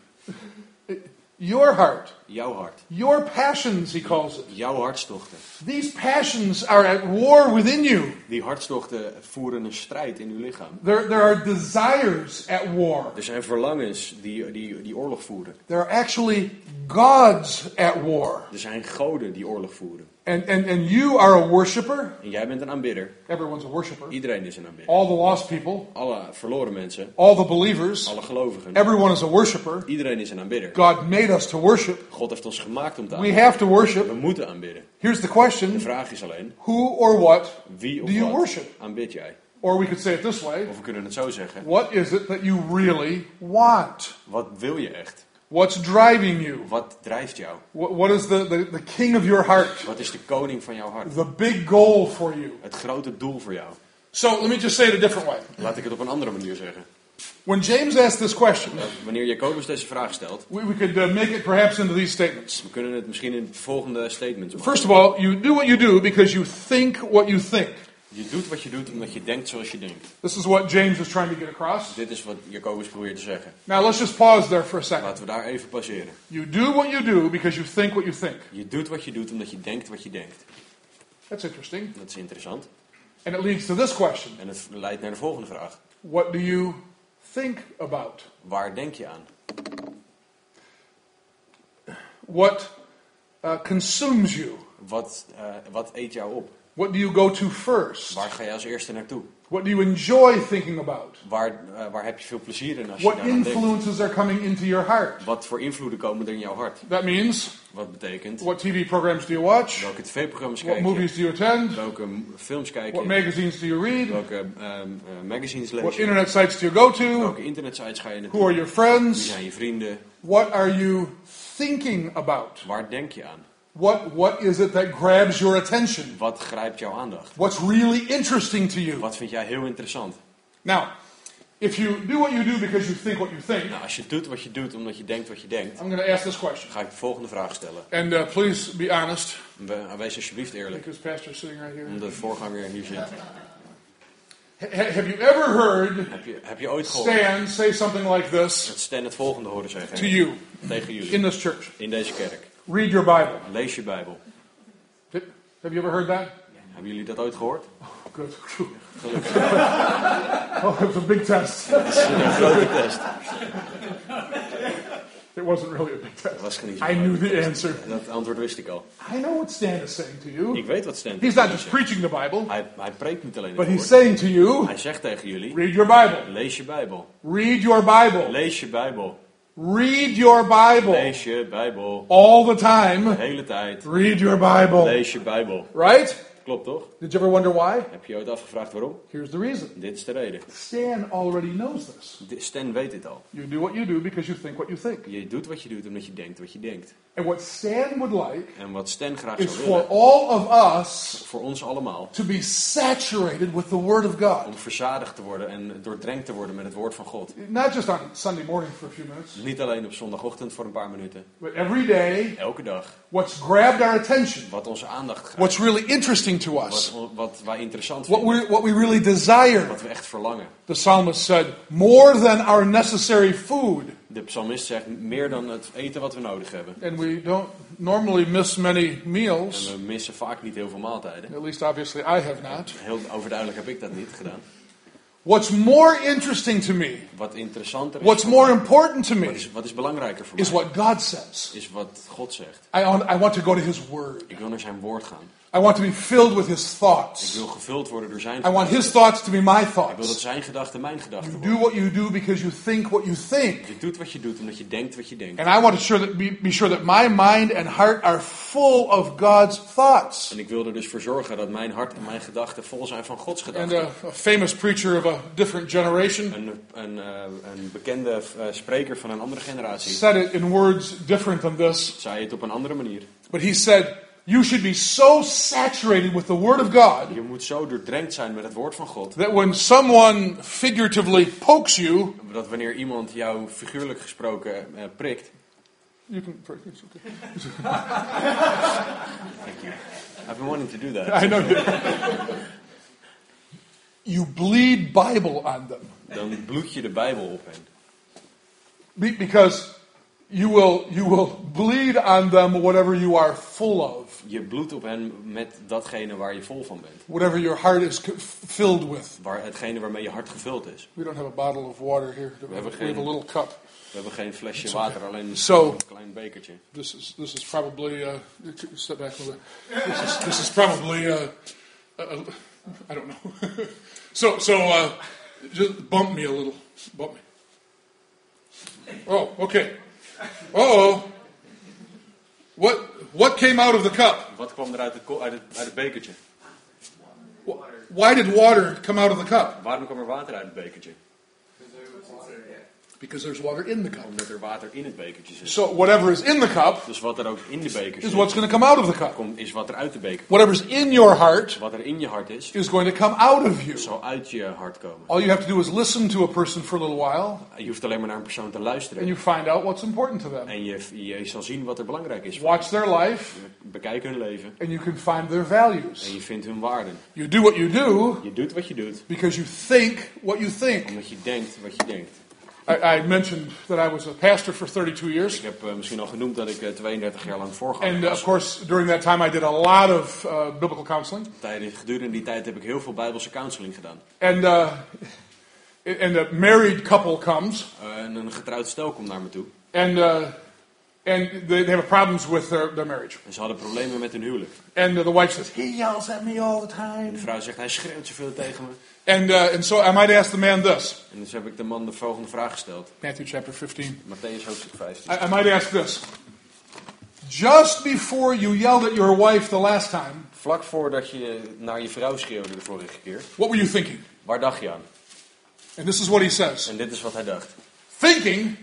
your heart, Jouw hart. your passions, he calls it. Jouw hartstochten. These passions are at war within you. Die hartstochten voeren een strijd in uw lichaam. There, there are desires at war. Er zijn verlangens die, die, die oorlog voeren. There are actually gods at war. Er zijn goden die oorlog voeren. And, and, and you are a worshiper. En jij bent een aanbidder. Everyone's a worshiper. Iedereen is een aanbidder. All the lost people, Alle verloren mensen, all the believers, alle gelovigen. everyone is a worshiper. Iedereen is een aanbidder. God made us to worship. God heeft ons gemaakt om te We aanbidden. have to worship. We moeten aanbidden. Here's the De question vraag is alleen, Who or what wie of do you wat worship? aanbid jij? Or we could say it this way Of we kunnen het zo zeggen. What is it that you really want? Wat wil je echt? What's driving you? Wat drijft jou? What, what is the, the, the king of your heart? Wat is de koning van jouw hart? The big goal for you? Het grote doel voor jou? So let me just say it a different way. Laat ik het op een andere manier zeggen. When James asked this question, Wanneer Jacobus deze vraag stelt, we, we could uh, make it perhaps into these statements. we kunnen het misschien in de volgende statements maken. First of all, you do what you do because you think what you think. Je doet wat je doet omdat je denkt zoals je denkt. This is what James is trying to get across. Dit is wat Jacobus probeert te zeggen. Now let's just pause there for a second. Laten we daar even passeren. You do what you do because you think what you think. Je doet wat je doet omdat je denkt wat je denkt. That's interesting. Dat is interessant. And it leads to this question En het leidt naar de volgende vraag. What do you think about? Waar denk je aan? What uh, consumes you? Wat, eh, wat eet jou op? What do you go to first? Waar ga je als eerste naartoe? What do you enjoy thinking about? Waar, eh, waar heb je veel plezier in als je What denkt? influences are coming into your heart? Wat voor invloeden komen er in jouw hart? That means Wat betekent? what TV programs do you watch? Welke tv-programma's What kijk je? movies do you attend? Welke films kijk What je? magazines do you read? Welke ehm, eh, magazines What lees je? internet sites do you go to? Welke internetsites ga je Who naartoe? are your Wie friends? zijn je vrienden? What are you thinking about? Waar denk je aan? What, what is it that grabs your attention? Wat grijpt jouw aandacht? What's really interesting to you? Wat vind jij heel interessant? Now, if you do what you do because you think what you think, Nou, als je doet wat je doet omdat je denkt wat je denkt, I'm going to ask this question. ga ik de volgende vraag stellen. And uh, please be honest, We- Wees alsjeblieft eerlijk, because Pastor's sitting right here. omdat de voorganger hier zit. Ha- have you ever heard Heb je, heb je ooit gehoord Stan say something like this dat Stan het volgende horen to zeggen you tegen jullie in this church? in deze kerk? Read your Bible. Lees je Bijbel. Have you ever heard that? Hebben jullie dat ooit gehoord? Good. Phew. Gelukkig. Oh, it was a big test. Dat is een grote test. It wasn't really a big test. was I knew the answer. Dat antwoord wist ik al. I know what Stan is saying to you. Ik weet wat Stan He's not just preaching the Bible, Hij, hij preekt niet alleen but he's saying to you, Hij zegt tegen jullie, read your Bible. lees je Bijbel. Read your Bible. Lees je Bijbel. Read your Bible. Lees je Bijbel. All the De time. hele tijd. Read your Bible. Lees je Bijbel. Right? Klopt toch? Did you ever wonder why? Heb je ooit afgevraagd waarom? Here's the reason. Dit is de reden. Stan already knows this. Stan weet dit al. You do what you do because you think what you think. Je doet wat je doet omdat je denkt wat je denkt. And what Stan would like En wat Stan graag is zou for willen, all of us voor ons allemaal, to be saturated with the Word of God. om verzadigd te worden en doordrenkt te worden met het woord van God. Not just on Sunday morning for a few minutes, Niet alleen op zondagochtend voor een paar minuten. but every day. Elke dag. What's grabbed our attention, Wat onze aandacht grijpt. what's really interesting to Wat, us, wat wij interessant what vinden. we, what we really desire. Wat we echt verlangen. The psalmist said, more than our necessary food. De psalmist zegt meer dan het eten wat we nodig hebben. And we don't normally miss many En meals. we missen vaak niet heel veel maaltijden. At least, obviously, I have not. Heel overduidelijk heb ik dat niet gedaan. What's more interesting to me, Wat interessanter is, what's more important to wat me, is, wat is belangrijker voor is mij, what God says. is wat God zegt. I, want- I want to go to His Word. Ik wil naar zijn woord gaan. I want to be filled with His Ik thoughts. wil gevuld worden door zijn I want. His thoughts to be my Ik wil dat thoughts. zijn gedachten mijn gedachten You worden. do what you do because you think what you think. Je doet wat je doet omdat je denkt wat je denkt. And I want to sure that be, be sure that my mind and heart are full of God's thoughts. En ik wil er dus voor zorgen dat mijn hart en mijn gedachten vol zijn van Gods And gedachten. a, a famous preacher of a different generation Een, een, eh, een bekende eh, spreker van een andere generatie said it in words different than this, zei het op een andere manier. but he said, You should be so saturated with the Word of God Je moet zo doordrenkt zijn met het woord van God. that when someone figuratively pokes you, Dat wanneer iemand jou figuurlijk gesproken eh, prikt. you can. it's okay. Thank you. I've been wanting to do that. I know you. Bleed Bible on them Dan bloed je de Bijbel op hen. Be- because you will you will bleed on them whatever you are full of, Je bloedt op hen met datgene waar je vol van bent. whatever your heart is filled with. Waar, hetgene waarmee je hart gevuld is. We don't have a bottle of water here. We hebben have, we have a little cup. We hebben geen flesje water, alleen So- een klein bekertje. This is this is probably uh, step back a little bit. This is this is probably uh, uh, I don't know. so so uh, just bump me a little, bump me. Oh, okay. Oh, what what came out of the cup? Wat kwam er uit het, uit het, uit het bekertje? Wh- Why did water come out of the cup? Waarom kwam er water uit het bekertje? Because there's water in the cup. Omdat er water in het bekertje zit. So whatever is in the cup Dus wat er ook in de beker is zit, what's going to come out of the cup. komt, is wat er uit de beker komt. Whatever's in your heart Wat er in je hart is, is going to come out of you. zal uit je hart komen. All you have to do is listen to a person for a little while, Je hoeft alleen maar naar een persoon te and luisteren. you find out what's important to them. En je, je zal zien wat er belangrijk is. Watch their life, Bekijk hun leven. and you can find their En values. je vindt hun waarden. You do what you do Je doet wat je doet, because you think what you think. omdat je denkt wat je denkt. I, I mentioned that I was a pastor for 32 years. Ik heb eh, misschien al genoemd dat ik eh, 32 jaar lang voorganger And uh, of course, during that time, I did a lot of uh, biblical counseling. Tijdens, gedurende die tijd heb ik heel veel bijbelse counseling gedaan. And, uh, and a married couple comes, Eh, en een getrouwd stel komt naar me toe. and, uh, and they, they have problems with their, their marriage. En ze hadden problemen met hun huwelijk. And uh, the wife says, He yells at me all the time. De vrouw zegt, hij schreeuwt zoveel tegen me. And, uh, and so I might ask the man this En dus heb ik de man de volgende vraag gesteld. Matthew chapter 15. Matthäus hoofdstuk 15. I, I might ask this. Just before you yelled at your wife the last time, Vlak voordat je naar je vrouw schreeuwde de vorige keer, what were you thinking? waar dacht je aan? And this is what he says. En dit is wat hij dacht. Thinking?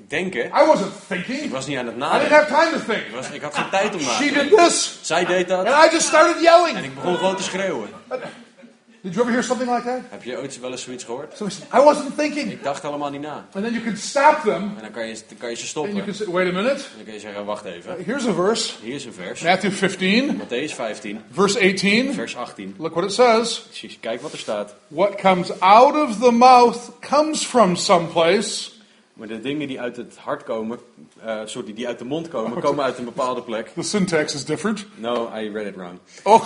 Ik denk hè, I wasn't ik thinking. was niet aan het I didn't nadenken. have time to think. Ik, was, ik had geen tijd om na te She denken. did this, Zij deed dat and I just started en yelling. ik begon gewoon te schreeuwen. Did you ever hear something like that? Heb je ooit wel eens zoiets gehoord? So I wasn't thinking. Ik dacht helemaal niet na. And then you can stop them, En dan kan je, dan kan je ze and stoppen. you can say, wait a minute. En dan kun je zeggen, wacht even. Here's a verse. Hier is een vers. Matthew 15, Matthäus 15, verse 18. vers 18. Look what it says. Precies, kijk wat er staat. What comes out of the mouth comes from someplace. Maar de dingen die uit het hart komen, eh, sorry, die uit de mond komen, komen uit een bepaalde plek. The syntax is different. No, I read it wrong. Oh.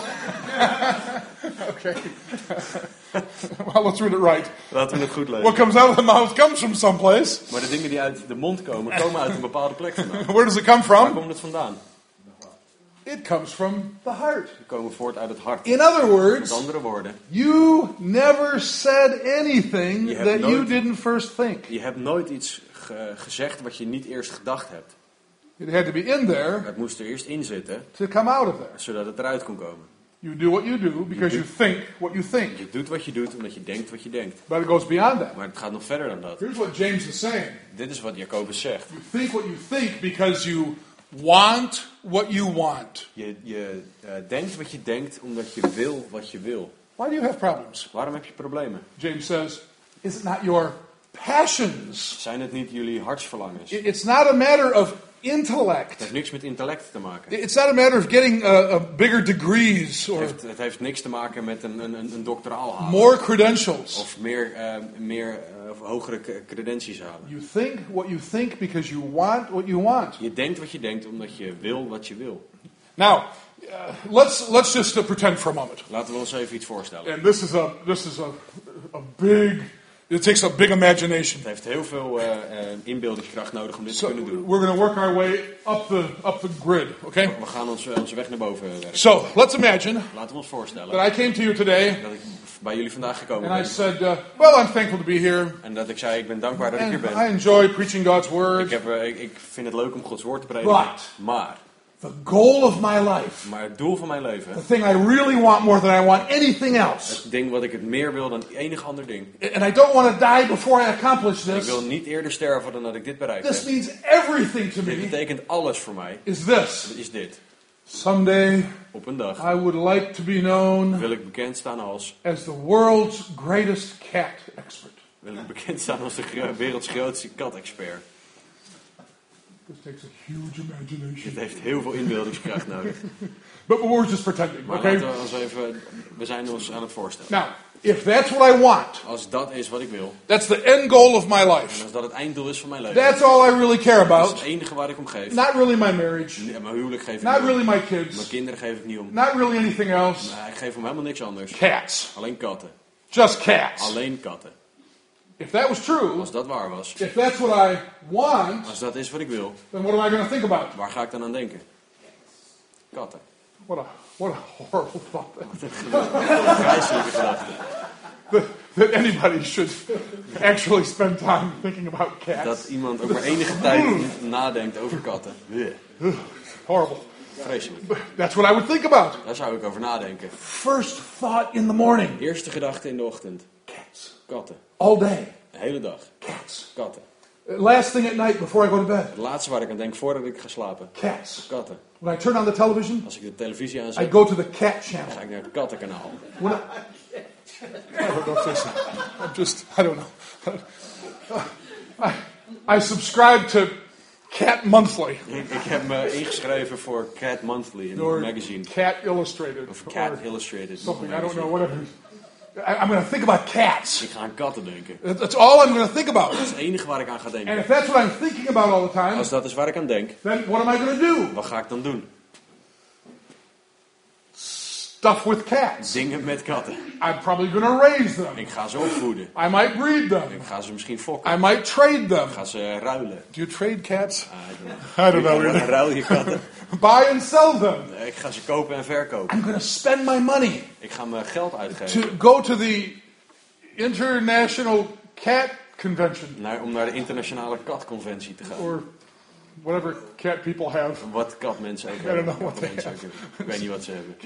okay. well, let's read it right. Laten we het goed What lezen. comes out of the mouth comes from someplace. Maar de dingen die uit de mond komen, komen uit een bepaalde plek vandaan. Where does it come Waar from? komt het vandaan? It comes from the heart. Die komen voort uit het hart. In other Met words, andere woorden, you never said anything that you nooit- didn't first think. je hebt nooit iets ge- gezegd wat je niet eerst gedacht hebt. It had to be in there Het moest er eerst in zitten, to come out of there. zodat het eruit kon komen. You do what you do because you think what you think. Je doet wat je doet omdat je denkt wat je denkt. But it goes beyond that. Maar het gaat nog verder dan dat. Here's what James is saying. Dit is wat Jacobus zegt. You think what you think because you want what you want. Je, je eh, denkt wat je denkt omdat je wil wat je wil. Why do you have problems? Waarom heb je problemen? James says, is it not your passions? Zijn het niet jullie hartsverlangens? Het It- It's not a matter of intellect. heeft niks met intellect te maken. It's not a matter of getting uh, uh, bigger degrees Het or heeft, het heeft niks te maken met een, een, een doctoraal halen. more credentials. Of meer, eh, meer eh, of hogere credenties halen. You think what you think because you want what you want. Je denkt wat je denkt omdat je wil wat je wil. Now, uh, let's let's just uh, pretend for a moment. Laten we ons even iets voorstellen. And this is a this is a a big. It takes a big imagination. Het heeft heel veel eh, eh, inbeeldingskracht nodig om dit te kunnen doen. we're going to work our way up the up the grid. Okay. We gaan ons, eh, onze weg naar boven werken. So let's imagine Laten we ons voorstellen that I came to you today dat ik bij jullie vandaag gekomen and I ben. said, uh, "Well, I'm thankful to be here, En dat ik zei, ik ben dankbaar dat ik hier ben. I enjoy preaching God's Ik, word. heb, eh, ik, ik vind het leuk om Gods woord te prediken. But- Maar, The goal of my life, maar het doel van mijn leven, the thing I really want more than I want anything else, het ding wat ik het meer wil dan enig ander ding. and I don't want to die before I accomplish Ik this. wil niet eerder sterven dan dat ik dit bereikt This heb. means everything to Dit me. betekent alles voor mij. Is this is dit. Someday Op een dag I would like to be known wil ik bekend staan als, as the world's greatest cat expert? wil ik bekend staan als de werelds grootste kat-expert. This takes a huge imagination. Dit heeft heel veel inbeeldingskracht nodig. But we're just pretending, Maar okay? we even, we zijn ons aan het voorstellen. Now, if that's what I want, Als dat is wat ik wil, that's the end goal of my en life. als dat het einddoel is van mijn leven, That's all I really care dat is about. het enige waar ik om geef. Not really my marriage, Nee, Mijn huwelijk geef ik not niet om. really my Mijn kids, kinderen geef ik niet om. not really anything else. Nee, ik geef om helemaal niks anders. Cats. Alleen katten. Just cats. Alleen katten. If that was true, Als dat waar was, if that's what I want, als dat is wat ik wil, then what am I going to think about? waar ga ik dan aan denken? Katten. What a what a horrible thought Vreselijke gedachte. that, anybody should actually spend time thinking about cats. Dat iemand maar enige tijd nadenkt over katten. Horrible. Vreselijk. That's what I would think about. Daar zou ik over nadenken. First thought in the morning. Eerste gedachte in de ochtend. Cats. Katten. All day. De hele dag. Cats. Katten. Uh, Last thing at night before I go to bed. Het laatste waar ik aan denk voordat ik ga slapen. Cats. Katten. When I turn on the television, Als ik de televisie I go to the cat channel. ga ik naar het kattenkanaal. When I, I don't know I'm just, I don't know. I, I subscribe to Cat Monthly Ik, ik heb me ingeschreven voor Cat Monthly, een or magazine. Cat Illustrated Of Cat Illustrated. something. I don't magazine. know, whatever. I'm going to think about cats. Ik ga aan katten denken. That- That's all I'm going to think about. Dat is het enige waar ik aan ga And denken. if that's what I'm thinking about all the time, Als dat is waar ik aan denk, then what am I going to do? wat ga ik dan doen? Stuff with cats. Dingen met katten. I'm probably to raise them. Ik ga ze opvoeden. I might breed them. Ik ga ze misschien fokken. I might trade them. Ik ga ze ruilen. Do you trade cats? I don't know. I don't ruil je katten. Buy and sell them. Ik ga ze kopen en verkopen. I'm to spend my money Ik ga mijn geld uitgeven. to go to the International Cat Convention Naar, om naar de internationale katconventie te gaan. or whatever cat people have. Wat katmensen ook don't hebben. know what they hebben. Ik weet niet wat ze hebben.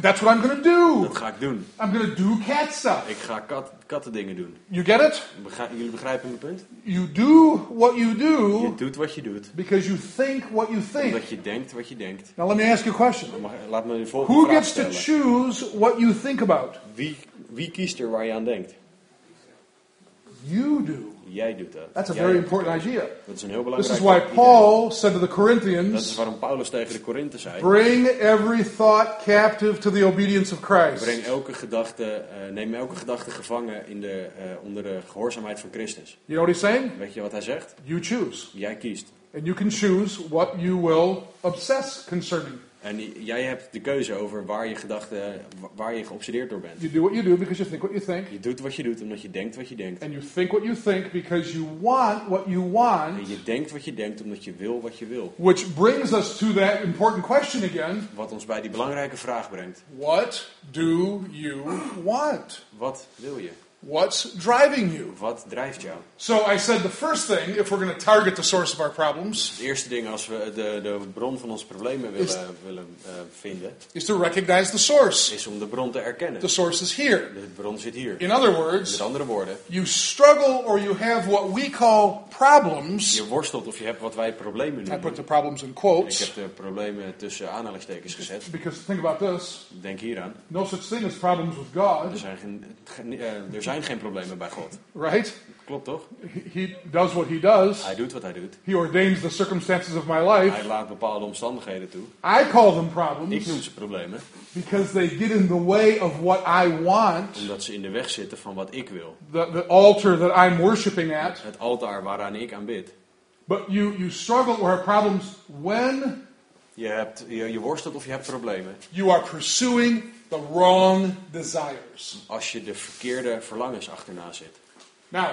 That's what I'm to do. Dat ga ik doen. I'm to do cat stuff. Ik ga kat, kattendingen doen. You get it? Begrijp- jullie begrijpen mijn punt? You do what you Je do doet wat je doet. because you think what you think. Omdat je denkt wat je denkt. Now let me ask you a question. Mag- laat me de volgende Who vraag gets to choose what you think about? Wie, wie kiest er waar je aan denkt? You do. Jij doet dat. That's a Jij very important idea. Dat is een heel This is why idee. Paul said to the Dat is Corinthians, waarom Paulus tegen de Korinthe zei. Bring every thought captive to the obedience of Christ. Breng elke gedachte, eh, neem elke gedachte gevangen in de, eh, onder de gehoorzaamheid van Christus. You know what he's saying? Weet je wat hij zegt? You choose. Jij kiest. And you can choose what you will obsess concerning. En jij hebt de keuze over waar je gedachten, waar je geobsedeerd door bent. You do what you do because you think what you think. Je doet wat je doet omdat je denkt wat je denkt. And you think what you think because you want what you want. En je denkt wat je denkt omdat je wil wat je wil. Which brings us to that important question again. Wat ons bij die belangrijke vraag brengt. What do you want? Wat wil je? What's driving you? Wat drijft jou? So I said the first thing, if we're going to target the source of our problems, Het eerste ding als we de, de bron van onze problemen Is- willen, willen eh, vinden, is to recognize the source. is om de bron te erkennen. The source is here. De bron zit hier. In other Met words, andere woorden, you struggle or you have what we call problems. je worstelt of je hebt wat wij problemen I noemen. put the problems in Ik quotes heb de problemen tussen aanhalingstekens gezet. because think about this Denk hieraan. no such thing as problems with Er God, zijn geen, geen- er zijn geen problemen bij God. right? Klopt toch? He, does what he does, Hij doet wat hij doet. he ordains the circumstances of my Hij life. laat bepaalde omstandigheden toe. I call them Ik problems noem ze problemen, because they get in the way of what I want, omdat ze in de weg zitten van wat ik wil. the, the altar that I'm worshiping at. Het altaar waaraan ik aanbid. But you, you struggle or have problems when Je, hebt, je, je worstelt of je hebt problemen you are pursuing the wrong desires. als je de verkeerde verlangens achterna zit. Now,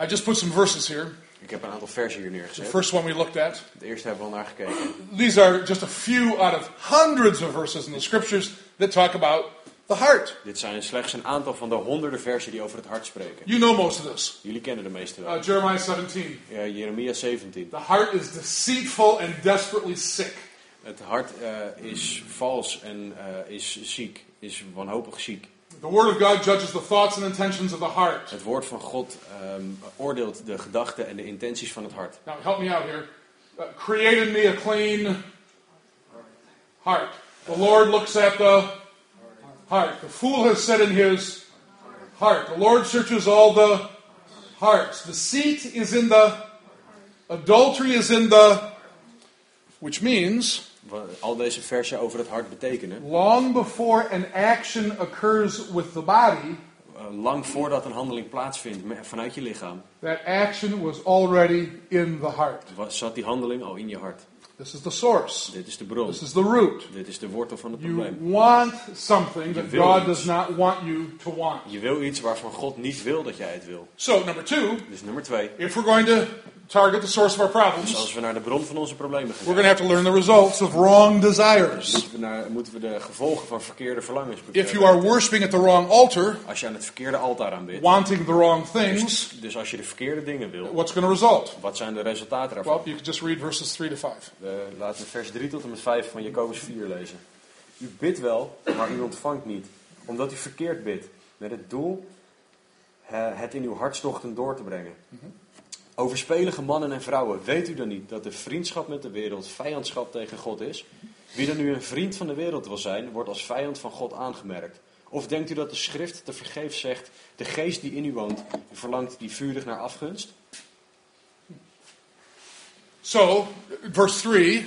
I just put some verses here. Ik heb een aantal versen hier The neergezet. first one we looked at. De eerste hebben we al naar gekeken. These are just a few out of hundreds of verses in the scriptures that talk about the heart. Dit zijn slechts een aantal van de honderden versen die over het hart spreken. You know most of this. Jullie kennen de meeste wel. Uh, Jeremiah 17. Ja, Jeremia 17. The heart is deceitful and desperately sick. Het hart eh, is vals en eh, is ziek, is wanhopig ziek. The Word of God judges the thoughts and intentions of the heart. Het woord van God ehm, oordeelt de gedachten en de intenties van het hart. Now, help me out here. Uh, create in me a clean heart. The Lord looks at the heart. The fool has said in his heart. The Lord searches all the hearts. Deceit is in the, adultery is in the, which means Al deze versen over het hart betekenen, long before an action occurs with the body, eh, lang voordat een handeling plaatsvindt vanuit je lichaam, that action was already in the heart. zat die handeling al in je hart. This is the source. Dit is de bron, This is the root. dit is de wortel van het You probleem. want something that God does not want you to want. Je wil iets waarvan God niet wil dat jij het wil. So, number two, Dus nummer twee, if we're going to target the source of our dus problems, als we naar de bron van onze problemen gaan, we're going to have to learn the results of wrong desires. moeten we, naar, moeten we de gevolgen van verkeerde verlangens If you are worshiping at the wrong altar, Als je aan het verkeerde altaar aanbidt, wanting the wrong things, dus als je de verkeerde dingen wil, what's going to result? wat zijn de resultaten Well, daarvan? you can just read verses 3 to 5. We laten we vers 3 tot en met 5 van Jacobus 4 lezen. U bidt wel, maar u ontvangt niet, omdat u verkeerd bidt, met het doel eh, het in uw hartstochten door te brengen. Overspelige mannen en vrouwen, weet u dan niet dat de vriendschap met de wereld vijandschap tegen God is? Wie dan nu een vriend van de wereld wil zijn, wordt als vijand van God aangemerkt. Of denkt u dat de schrift te vergeefs zegt, de geest die in u woont, verlangt die vurig naar afgunst? So, verse 3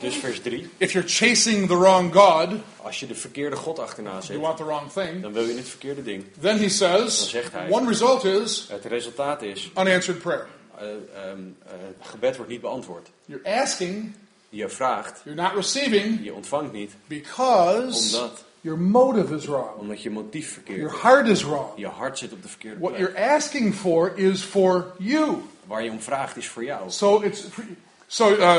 Dus vers 3, if you're chasing the wrong God, als je de verkeerde God achterna you zit, want the wrong thing, dan wil je het verkeerde ding. then he Dan says, zegt hij- one result is Het resultaat is, unanswered prayer. ehm, eh, het gebed wordt niet beantwoord. You're asking, Je vraagt, you're not receiving je ontvangt niet, because omdat, your motive is wrong. omdat je motief verkeerd Your is. heart is wrong. Je hart zit op de verkeerde What plek. you're asking for is for you. Waar je om vraagt is voor jou. So it's so uh,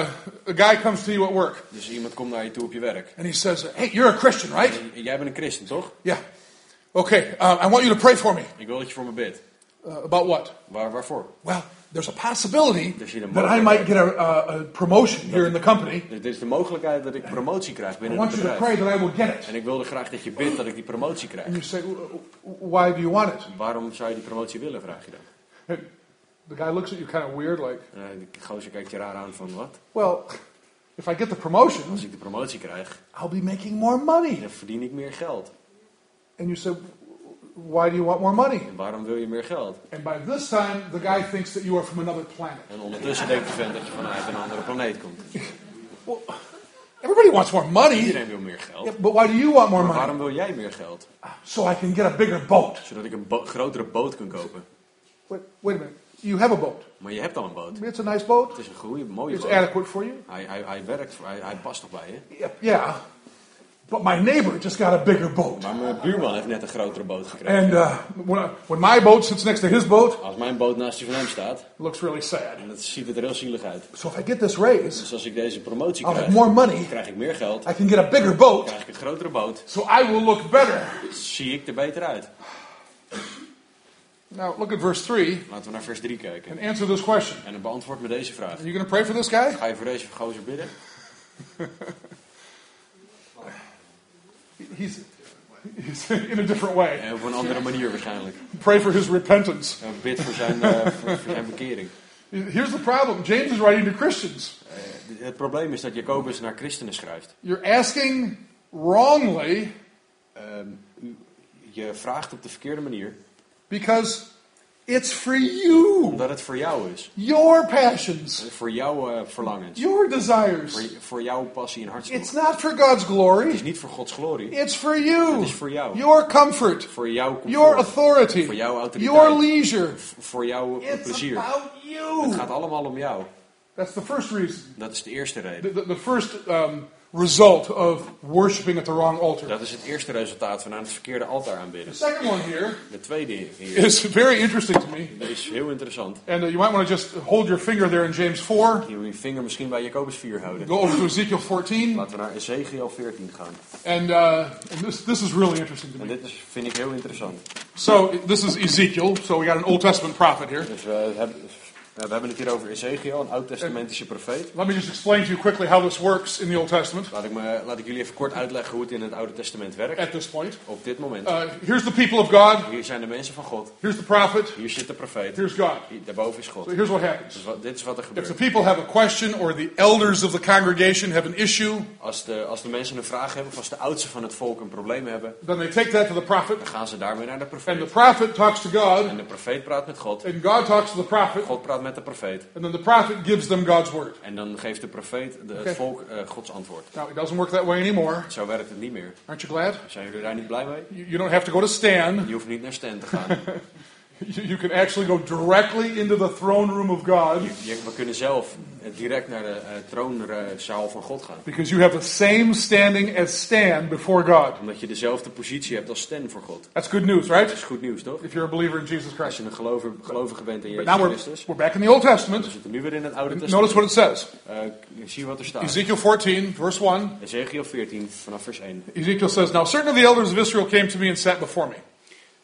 a guy comes to you at work Dus iemand komt naar je toe op je werk. and he says, "Hey, you're a Christian, right?" En Jij bent een christen, toch? Yeah. Okay. Uh, I want you to pray for me. Ik wil dat je voor me bidt. Uh, about what? Waar, waarvoor? Well, there's a possibility that I might get a, a, a promotion here in the company. Er is de mogelijkheid dat ik promotie krijg I binnen want het you to bedrijf. pray that I will get it. En ik wilde graag dat je bidt dat ik die promotie krijg. And you say, "W- w- "Why do you want it?" Waarom zou je die promotie willen, vraag je dan. The guy looks at you kind of weird, like, En eh, die gozer kijkt je raar aan van wat? "Well, if I get the promotion, Als ik de promotie krijg, I'll be making more money." dan verdien ik meer geld. And you say, "Why do you want more money?" En waarom wil je meer geld? And by this time, the guy thinks that you are from another planet. En ondertussen denkt de vent dat je vanuit een andere planeet komt. Well, everybody wants more money. Iedereen wil meer geld. Yeah, but why do you want more Maar money? waarom wil jij meer geld? So I can get a bigger boat. Zodat ik een bo- grotere boot kan kopen. Wait, wait a minute. You have a boat. Maar je hebt al een boot. It's a nice boat. Het is een goede, mooie It's boot. adequate for you. Hij, hij, hij werkt, hij, hij past toch bij je. Yeah, yeah. But my neighbor just got a bigger boat. Maar mijn buurman heeft net een grotere boot gekregen. And uh, when, I- when my boat sits next to his boat, Als mijn boot naast die van hem staat, looks really sad. en dat ziet het er heel zielig uit. So if I get this raise, Dus als ik deze promotie I'll have krijg, more money. krijg ik meer geld, I can get a bigger boat. krijg ik een grotere boot, So I will look better. zie ik er beter uit. Now look at verse 3 Laten we naar vers 3 kijken. and answer this question. En dan beantwoord me deze vraag. Are you going to pray for this guy? Ga je voor deze gozer bidden? He's, he's in a different way. En op een andere manier waarschijnlijk. Pray for his repentance. En bid voor zijn, eh, voor, voor zijn bekering. Here's the problem James is writing to Christians. Eh, het probleem is dat Jacobus naar christenen schrijft. You're asking wrongly Ehm, je vraagt op de verkeerde manier, because it's for you. omdat het voor jou is. Your passions, Voor jouw eh, verlangens. your desires. Voor, voor jouw passie en It's not for God's Het is glory. niet voor Gods glorie. It's for you. Het is voor jou. Your comfort, Voor jouw your comfort. authority, Voor jouw autoriteit. your leisure. Voor jouw It's plezier. about you. Het gaat allemaal om jou. That's the first reason. Dat is de eerste reden. The, the, the first um, result of worshiping at the wrong altar. Dat is het eerste resultaat van aan het verkeerde altaar The aanbidden. second one here De tweede hier is very interesting to me. dat is heel interessant. And uh, you might want to just hold your finger there in James 4. Je wil je vinger misschien bij Jacobus 4 houden. Go over to Ezekiel 14. Laten we naar Ezekiel 14 gaan. And, uh, and this, this is really interesting to En me. dit is, vind ik heel interessant. So, this is Ezekiel. So, we got an Old Testament prophet here. Dus we hebben, we hebben het hier over Ezekiel, een oud-testamentische profeet. Let me just explain to you quickly how this works in the Old Testament Laat ik, me, laat ik jullie even kort uitleggen hoe het in het Oude Testament werkt. at this point. Op dit moment. Uh, here's the people of God. Hier zijn de mensen van God. Here's the prophet. Hier zit de profeet. Here's God. Hier, daarboven is God. So, here's what happens. Dus wat, dit is wat er If the gebeurt. people have a question or the elders of the congregation have an issue, Als de, als de mensen een vraag hebben, of als de oudsten van het volk een probleem hebben, then they take that to the prophet. dan gaan ze daarmee naar de And the profeet. prophet talks to God. En de profeet praat met God. And God talks to the prophet. God praat met de profeet. And then the prophet gives them God's word. En dan geeft de profeet de, Oké. het volk eh, Gods antwoord. Now, it doesn't work that way anymore. Zo werkt het niet meer. Aren't you glad? Zijn jullie daar niet blij mee? You, you don't have to go to Stan. Je hoeft niet naar Stan te gaan. You, can actually go directly into the throne room of God Je- we kunnen zelf eh, direct naar de eh, troonzaal van God gaan. because you have the same standing as Stan before God. Omdat je dezelfde positie hebt als Stan voor God. That's good news, Dat right? is goed nieuws, toch? If you're a believer in Jesus Als Christ. je een gelover, gelovige bent in But Jezus now we're, Christus. we're back in the Old Testament. We zitten nu weer in het Oude Notice Testament. what it says. Eh, zie wat er staat. Ezekiel 14, verse 1. Ezekiel 14, vanaf vers 1. Ezekiel says, Now certain of the elders of Israel came to me and sat before me.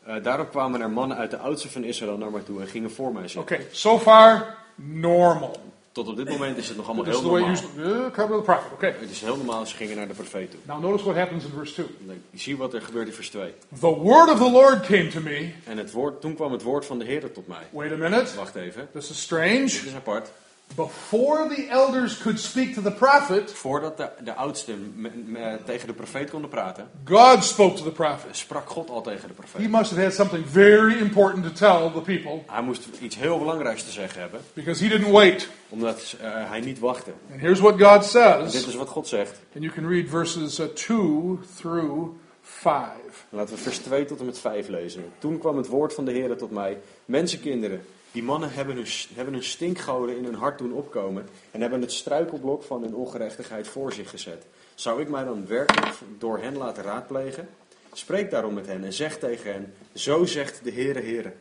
Eh, daarop kwamen er mannen uit de oudste van Israël naar mij toe en gingen voor mij zitten. Okay, so far, normal. Tot op dit moment is het nog allemaal This heel is the way it normaal. uh, to the prophet. Okay. Het is heel normaal, ze gingen naar de profeet toe. Now notice what happens in verse 2. Je ziet wat er gebeurt in vers 2. The word of the Lord came to me. En het woord, toen kwam het woord van de Heer tot mij. Wait a minute. Wacht even, This is strange. dit is apart. Before the elders could speak to the prophet, Voordat de, de oudsten me- me- tegen de profeet konden praten, God spoke to the prophet. sprak God al tegen de He profeet. must have had something very important to tell the people Hij moest iets heel belangrijks te zeggen hebben, because he didn't wait. omdat eh, hij niet wachtte. And here's what God En dit is wat God zegt. And you can read verses uh, 2 through 5. Laten we vers 2 tot en met 5 lezen. Toen kwam het woord van de Heer tot mij. Mensenkinderen, die mannen hebben hun, hebben stinkgoden in hun hart doen opkomen. En hebben het struikelblok van hun ongerechtigheid voor zich gezet. Zou ik mij dan werkelijk door hen laten raadplegen? Spreek daarom met hen en zeg tegen hen: Zo zegt de Heere Heere.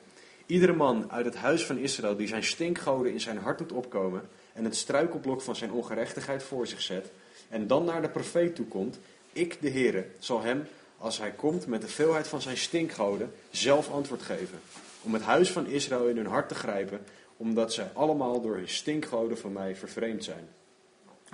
Iedere man uit het huis van Israël die zijn stinkgoden in zijn hart doet opkomen. En het struikelblok van zijn ongerechtigheid voor zich zet. En dan naar de profeet toe komt. Ik, de Heere, zal hem als hij komt met de veelheid van zijn stinkgoden, zelf antwoord geven. Om het huis van Israël in hun hart te grijpen, omdat zij allemaal door hun stinkgoden van mij vervreemd zijn.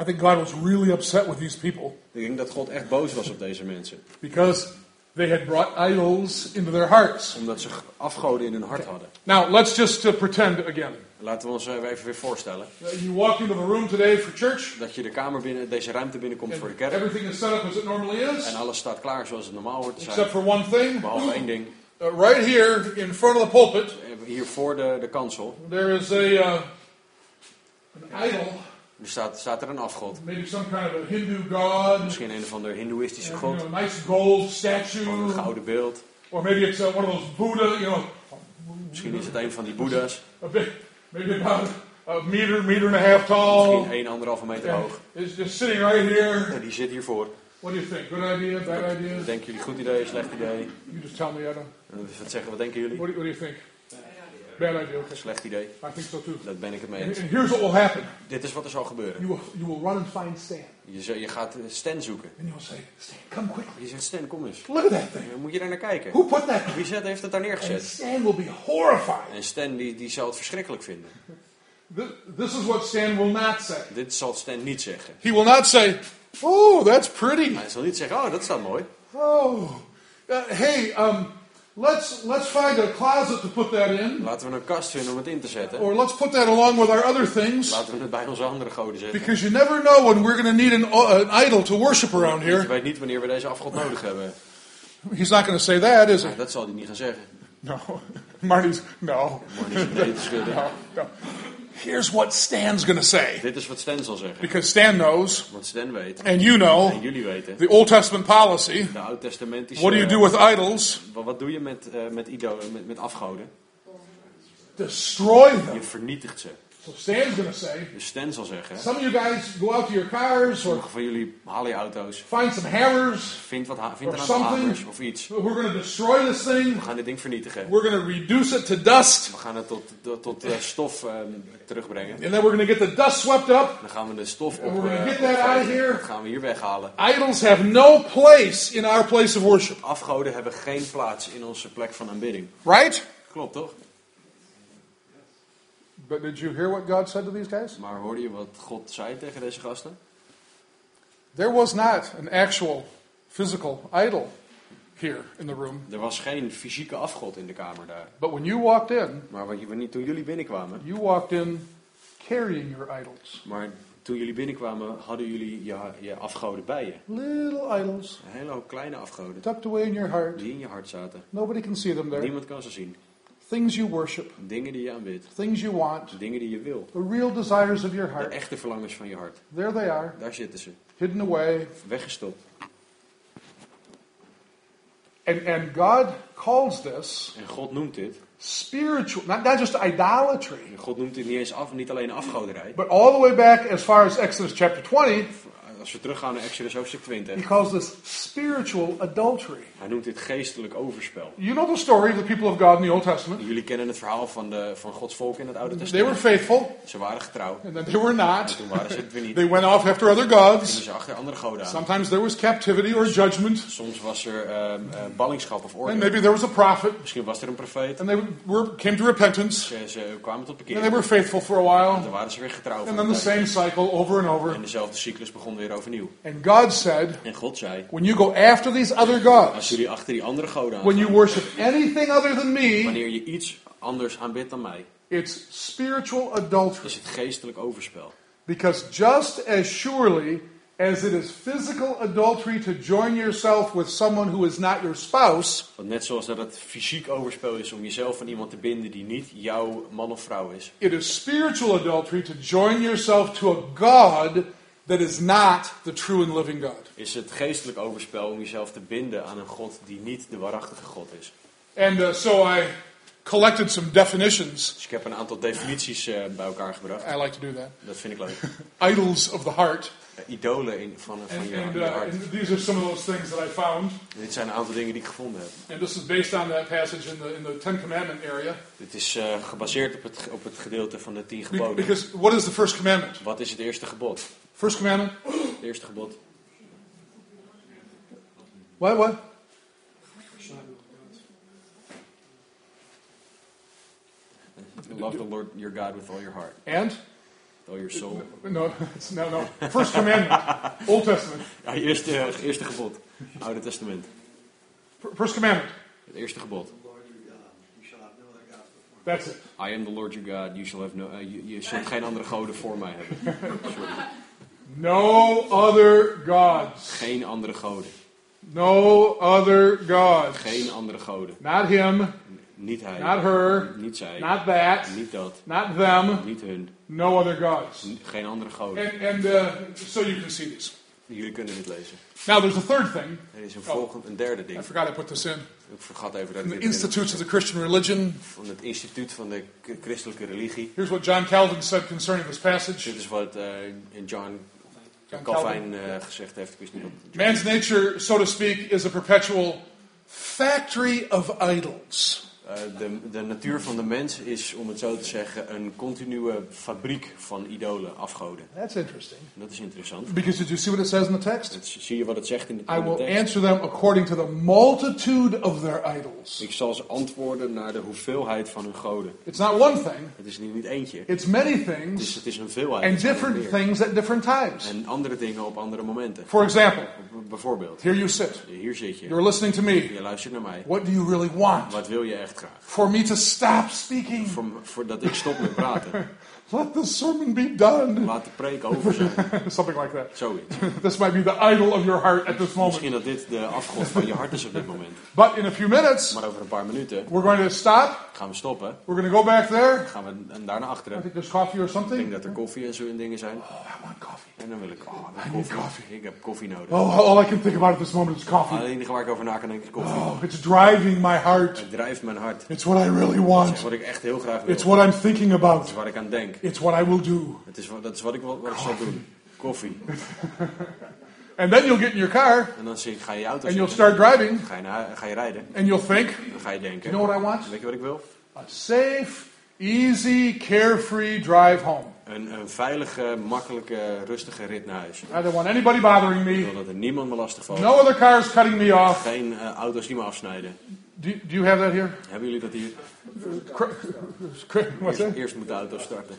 I think God was really upset with these people Ik denk dat God echt boos was op deze mensen, because they had brought idols into their hearts. omdat ze afgoden in hun hart hadden. Now, let's just uh, pretend again. Laten we ons eh, even weer voorstellen Uh, You walk into the room today for church, dat je de kamer binnen, deze ruimte binnenkomt voor de kerk everything is set up as it normally en is, alles staat klaar zoals het normaal hoort te except zijn. for one thing. Behalve één ding, Uh, right here in front of the pulpit, hier voor de, de kansel, there is a uh, an idol, er staat, staat er een afgod. maybe some kind of a Hindu god, Misschien een of ander hindoeïstische and, you god, know, a nice gold gewoon een statue, gouden beeld. or maybe it's uh, one of those Buddha, you know, Misschien is het een van die boeddha's. a bit, maybe about a meter, meter and a half tall. Misschien 1,5 meter hoog. it's just sitting right here. Ja, die zit hiervoor. What do you think? Good idea? Bad idea? Denken jullie goed idee, slecht idee? You just tell me. En Wat zeggen, wat denken jullie? What do, what do you think? Bad idea. Okay. Slecht idee. I think so too. Dat ben ik het mee And, eens. and here's what will happen. Dit is wat er zal gebeuren. You will, you will run and find Stan. Je, je gaat eh, Stan zoeken. And you'll say, Stan, come quickly. Je zegt, Stan, kom eens. Look at that thing. Dan moet je daar naar kijken. Who put that? Wie zet, heeft het daar And neergezet? Stan will be horrified. En Stan die, die zal het verschrikkelijk vinden. Th- This is what Stan will not say. Dit zal Stan niet zeggen. He will not say, oh, that's pretty. Hij zal niet zeggen, oh dat staat mooi. Oh, uh, hey, um, let's let's find a closet to put that in, Laten we een kast vinden om het in te zetten. or let's put that along with our other things, Laten we het bij onze andere goden zetten. because you never know when we're going to need an, an idol to worship around Je here. weet niet wanneer we deze afgod nodig hebben. He's not going to say that, is he? Maar dat zal hij niet gaan zeggen. No, Marty's no, zijn nee te schudden. no, no. Here's what Stan's going to say, Dit is wat Stan zal zeggen. because Stan knows, Want Stan weet, and you know, en jullie weten, the Old Testament policy. de oud-testamentische... What do you do with idols? Wat, wat doe je met, eh, met, idolen, met, met afgoden? Destroy them. Je vernietigt ze. So Stan's to say, Dus Stan zal zeggen, some of you guys go out to your cars or sommige van jullie halen je auto's, find some hammers. vind, wat, vind aantal something. hamers of iets. We're to destroy this thing. We gaan dit ding vernietigen. We're to reduce it to dust. We gaan het tot, tot, tot eh, stof ehm, terugbrengen. And then we're to get the dust swept up. Dan gaan we de stof op. And we're gonna eh, get that out of here. Dat gaan we hier weghalen. Idols have no place in our place of worship. Afgoden hebben geen plaats in onze plek van aanbidding. Right? Klopt toch? But did you hear what God said to these guys? Maar hoorde je wat God zei tegen deze gasten? There was not an actual physical idol here in the room. Er was geen fysieke afgod in de kamer daar. But when you walked in, Maar wanneer- toen jullie binnenkwamen, you walked in carrying your idols. maar toen jullie binnenkwamen, hadden jullie je, je afgoden bij je. Little idols Een hele hoop kleine afgoden tucked away in your heart. die in je hart zaten. Nobody can see them there. Niemand kan ze zien. Things you worship, Dingen die je aanbidt, things you want, dingen die je wil. the real desires of your De heart. echte verlangens van je hart. There they are, Daar zitten ze. hidden away. Weggestopt. And, and God calls this En God noemt dit. spiritual, not, not just idolatry, En God noemt dit niet eens af, niet alleen afgoderij. but all the way back as far as Exodus chapter 20, als we teruggaan naar Exodus hoofdstuk 20, he calls this spiritual adultery. hij noemt dit geestelijk overspel. You know the story of the people of God in the Old Testament. Jullie kennen het verhaal van, de, van Gods volk in het Oude They were Testament. faithful, Ze waren getrouw, and then they were en not. toen waren ze het weer niet. They went off after other gods. ze achter andere goden aan. Sometimes there was captivity or judgment, Soms was er ehm, eh, ballingschap of and orde. maybe there was a prophet, Misschien was er een profeet. and they were, came to repentance, Ze, ze kwamen tot and they bekering. were faithful for a while, Dan waren ze weer getrouw. and then the same cycle over and over. En dezelfde cyclus begon weer overnieuw. And God said, En God zei, when you go after these other als gods, jullie achter die andere goden when you worship anything other than me, wanneer je iets anders aanbidt dan mij, it's spiritual adultery. is het geestelijk overspel. Because just as surely as it is physical adultery to join yourself with someone who is not your spouse, Want net zoals dat het fysiek overspel is om jezelf aan iemand te binden die niet jouw man of vrouw is, it is spiritual adultery to join yourself to a God that is not the true and living God. is het geestelijk overspel om jezelf te binden aan een God die niet de waarachtige God is. And uh, so I collected some definitions. Dus ik heb een aantal definities eh, bij elkaar gebracht. I like to do that. Dat vind ik leuk. Idols of the heart. Eh, idolen in, van, van And, je, and, je uh, hart. and these are some of those things that I found. En dit zijn een aantal dingen die ik gevonden heb. And this is based on that passage in the, in the Ten Commandment area. Dit is eh, gebaseerd op het, op het gedeelte van de tien geboden. Because what is the first commandment? Wat is het eerste gebod? First commandment? Eerste gebod. What? What? Love the Lord your God with all your heart, And? with all your soul. No, no, no. First commandment, Old Testament. Ja, eerste, eerste gebod. Oude Testament. First commandment. Het eerste gebod. You That's it. I am the Lord your God. You shall have no, eh, je, je zult geen andere goden voor mij hebben. No other gods. Geen andere goden. No other gods. Geen andere goden. Not him, Niet hij. not her, Niet zij. not that, Niet dat. not them. Niet hun. No other gods. Geen andere goden. And, and uh, so you can see these. Jullie kunnen dit lezen. Now there's a third thing. Er is een volgend, een derde I ding. forgot I put this in. Ik vergat even dat In the dit Institutes of the Christian Religion. van het instituut van de christelijke religie. Here's what John Calvin said concerning this passage. Dit is wat eh, in John Calvin eh, gezegd heeft. Ik wist niet wat. Man's nature, so to speak, is a perpetual factory of idols. Eh, de, de natuur van de mens is, om het zo te zeggen, een continue fabriek van idolen, afgoden. That's interesting. Dat is interessant. Because did you see what it says in the text? Zie je wat het zegt in de, I in de will tekst? answer them according to the multitude of their idols. Ik zal ze antwoorden naar de hoeveelheid van hun goden. It's not one thing, Het is niet, niet eentje. it's many Het is, things het is een veelheid. and er different things at different times. En andere dingen op andere momenten. For example, Bijvoorbeeld, here you sit. hier zit je. You're listening to me. Je luistert naar mij. What do you really want? Wat wil je echt graag? For me to stop speaking? Voor, voordat ik stop met praten. Let the sermon be done. Laat de preek over zijn. Something like that. Zoiets. This might be the idol of your heart at this moment. Misschien dat dit de afgod van je hart is op dit moment. But in a few minutes, Maar over een paar minuten we're going to stop. Gaan we stoppen. We're to go back there. Gaan we en daarna I achteren. think there's coffee or Ik denk something. dat er koffie en zo in dingen zijn. Oh, I want coffee. En dan wil ik oh, I koffie. coffee. Ik heb koffie nodig. Oh, all I can think about at this moment is coffee. Het enige waar ik over na kan denken is koffie. Oh, it's driving my heart. Het drijft mijn hart. It's what I really Het want. is wat ik echt heel graag wil. It's what I'm thinking Het about. is waar ik aan denk. It's what I will do. Het is, wat- dat is wat ik, wat ik zal doen. Koffie. And then you'll get in your car En dan zit- ga je auto and you'll start driving Ga je, naar, ga je rijden. and you'll think, Dan ga je denken. you know what I want? Weet je wat ik wil? A safe, easy, carefree drive home. Een, een veilige, makkelijke, rustige rit naar huis. I don't want anybody bothering Ik me. wil dat er niemand me lastig valt. No other cars cutting me off. Geen eh, auto's die me afsnijden. Do, do you have that here? Hebben jullie dat hier? What's Eerst, eerst moet de auto starten.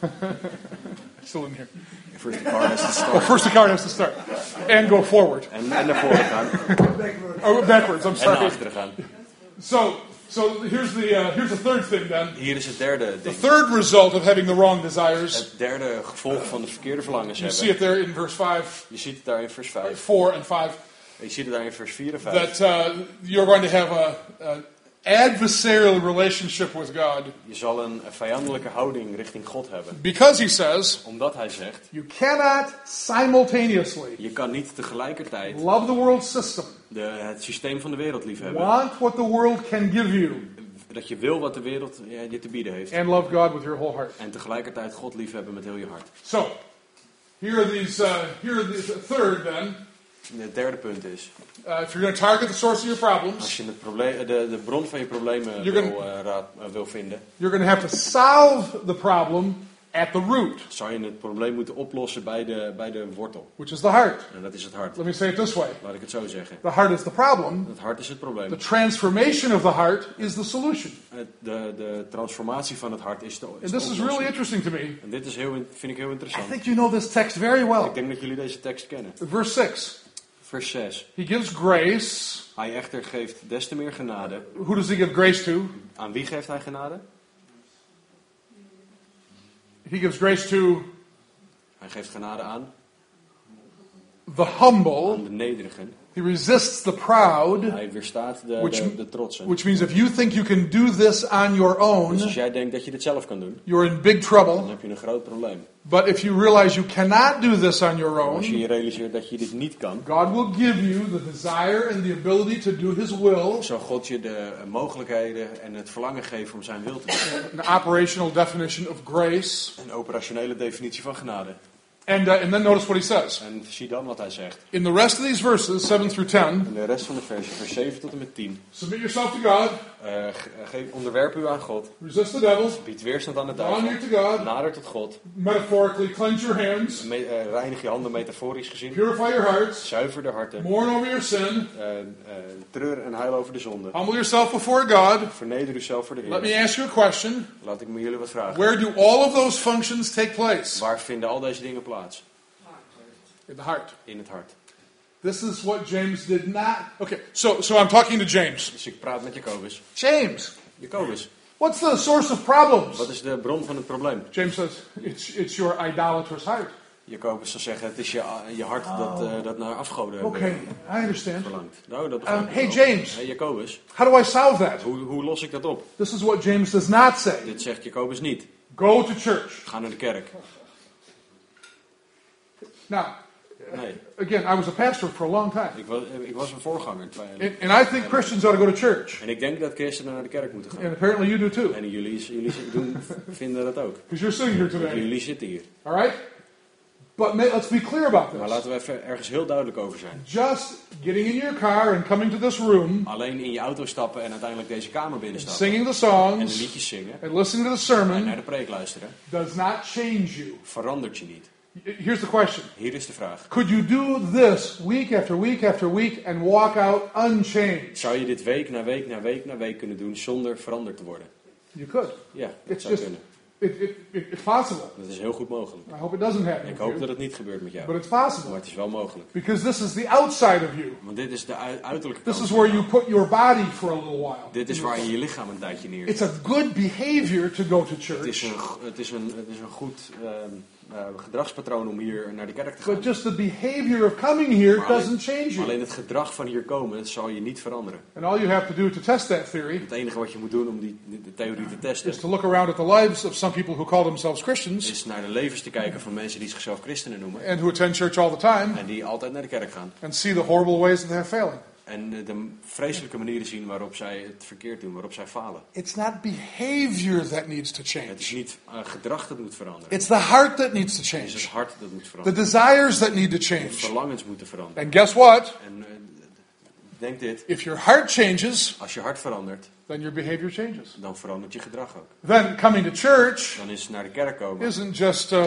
Still in here. First the car has to start. first the car has to start. And go forward. En, en naar voren gaan. Oh, backwards. I'm En naar sorry. achteren gaan. So, so here's the uh, here's the third thing then. Hier is het derde The ding. third result of having the wrong desires. Het derde gevolg van de verkeerde verlangens You see it hebben. there in verse 5, Je ziet het daar in vers 5. 4 and 5. Je ziet het daar in vers 4 en 5. That uh, you're going to have a, a adversarial relationship with God Je zal een vijandelijke houding richting God hebben. because he says Omdat hij zegt, you cannot simultaneously je kan niet tegelijkertijd love the world system, de, het systeem van de wereld liefhebben. want what the world can give you, Dat je wil wat de wereld eh, je te bieden heeft. and love God with your whole heart. En tegelijkertijd God liefhebben met heel je hart. So, Here are these, uh, here are these, third then, Het derde punt is, uh, if you're going to target the source of your problems, als je het probleem, de, de bron van je problemen wil, gonna- eh, raad, eh, wil vinden, you're going to have to solve the problem at the root, zou je het probleem moeten oplossen bij de, bij de wortel. which is the heart. En dat is het hart. Let me say it this way Laat ik het zo zeggen. the heart is the problem, Het hart is het probleem. the transformation of the heart is the solution. Het- De, de transformatie van het hart is de, is And this is oplossing. really interesting to me. En dit is heel, in- vind ik heel I interessant. think you know this text very well. Ik denk dat jullie deze tekst kennen. Verse 6 Vers 6. He gives grace. Hij echter geeft des te meer genade. Who does he give grace to? Aan wie geeft hij genade? He gives grace to Hij geeft genade aan, the aan humble. de nederigen. He resists the proud, Hij weerstaat de, Which- de, de trotsen. which means if you think you can do this on your Dus own, als jij denkt dat je dit zelf kan doen, you're in big dan trouble. heb je een groot probleem. But if you realize you cannot do this on your Als je own, je realiseert dat je dit niet kan, God will give you the desire and the ability to do His will. zal God je de mogelijkheden en het verlangen geven om zijn wil te doen. An operational definition of grace. Een operationele definitie van genade. And, uh, and then notice what he says. En zie dan wat hij zegt. In the rest of these verses, 7 through 10, En de rest van de versen, vers 7 tot en met 10. submit yourself to God, Eh, ge- geef, onderwerp u aan God. resist the devil, Bied weerstand aan de duivel. Nader tot God. metaphorically cleanse your hands, Me- eh, reinig je handen metaforisch gezien. purify your hearts, Zuiver de harten. mourn over your sin, eh, treur en huil over de zonde. humble yourself before God. Verneder uzelf voor de Let me Heer. ask you a question. Laat ik me jullie wat vragen. Where do all of those functions take place? Waar vinden al deze dingen plaats? In the heart. In het hart. This is what James did not. Okay, so so I'm talking to James. Dus ik praat met Jacobus. James, Jacobus, what's the source of problems? wat is de bron van het probleem? James says it's it's your idolatrous heart. Jacobus zal zeggen, het is je, je hart dat, eh, dat naar afgoden Okay, I understand. verlangt. Nou, dat Um, hey. James, Hey Jacobus, how do I solve that? hoe, hoe los ik dat op? This is what James does not say. Dit zegt Jacobus niet. Go to church. Ga naar de kerk. Now, Nee, again, I was a pastor for a long time, ik was, ik was een voorganger. and, and I think Christians ought to go to church, En ik denk dat christenen naar de kerk moeten gaan. and apparently you do too, En jullie, jullie doen, vinden dat ook. because you're sitting here today. Jullie zitten hier. All right, but let's be clear about Maar this. laten we even ergens heel duidelijk over zijn. Just getting in your car and coming to this room, Alleen in je auto stappen en uiteindelijk deze kamer binnenstappen. singing the En de songs, liedjes zingen. and listening to the En naar sermon de preek luisteren. does not change you. Verandert je niet. Here's the question. Hier is de vraag. Could you do this week after week after week and walk out unchanged? Zou je dit week na week na week na week kunnen doen zonder veranderd te worden? You could. Ja, dat It's zou just, kunnen. it, it, it, it's possible. Dat is heel goed mogelijk. I hope it doesn't happen Ik hoop you, dat het niet gebeurt met jou. but it's Maar possible. het is wel mogelijk. Because this is the outside of you. Want dit is de ui- uiterlijke This kant. is where you put your body for a little while. Dit is waar je je lichaam een tijdje neerzet. It's a good behavior to go to Het is church, een, het is een, het is een goed eh, gedragspatroon om hier naar de kerk te gaan. but just the behavior of coming here Maar alleen- doesn't change you. Alleen het gedrag van hier komen zal je niet veranderen. And all you have to do to test that theory Het enige wat je moet doen om die, de theorie te testen is to look around at the lives of some people who call themselves Christians is naar de levens te kijken van mensen die zichzelf christenen noemen. and who attend church all the time En die altijd naar de kerk gaan. and see the horrible ways that they're failing. En de vreselijke manieren zien waarop zij het verkeerd doen, waarop zij falen. It's not behavior that needs to Het is change. niet eh, gedrag dat moet veranderen. It's the heart that needs to Het is change. het hart dat moet The veranderen. desires that need to De change. verlangens moeten veranderen. And guess what? En eh, denk dit, If your heart changes, als je hart verandert, then your behavior changes. dan verandert je gedrag ook. Then coming to church Dan is naar de kerk komen, isn't just uh,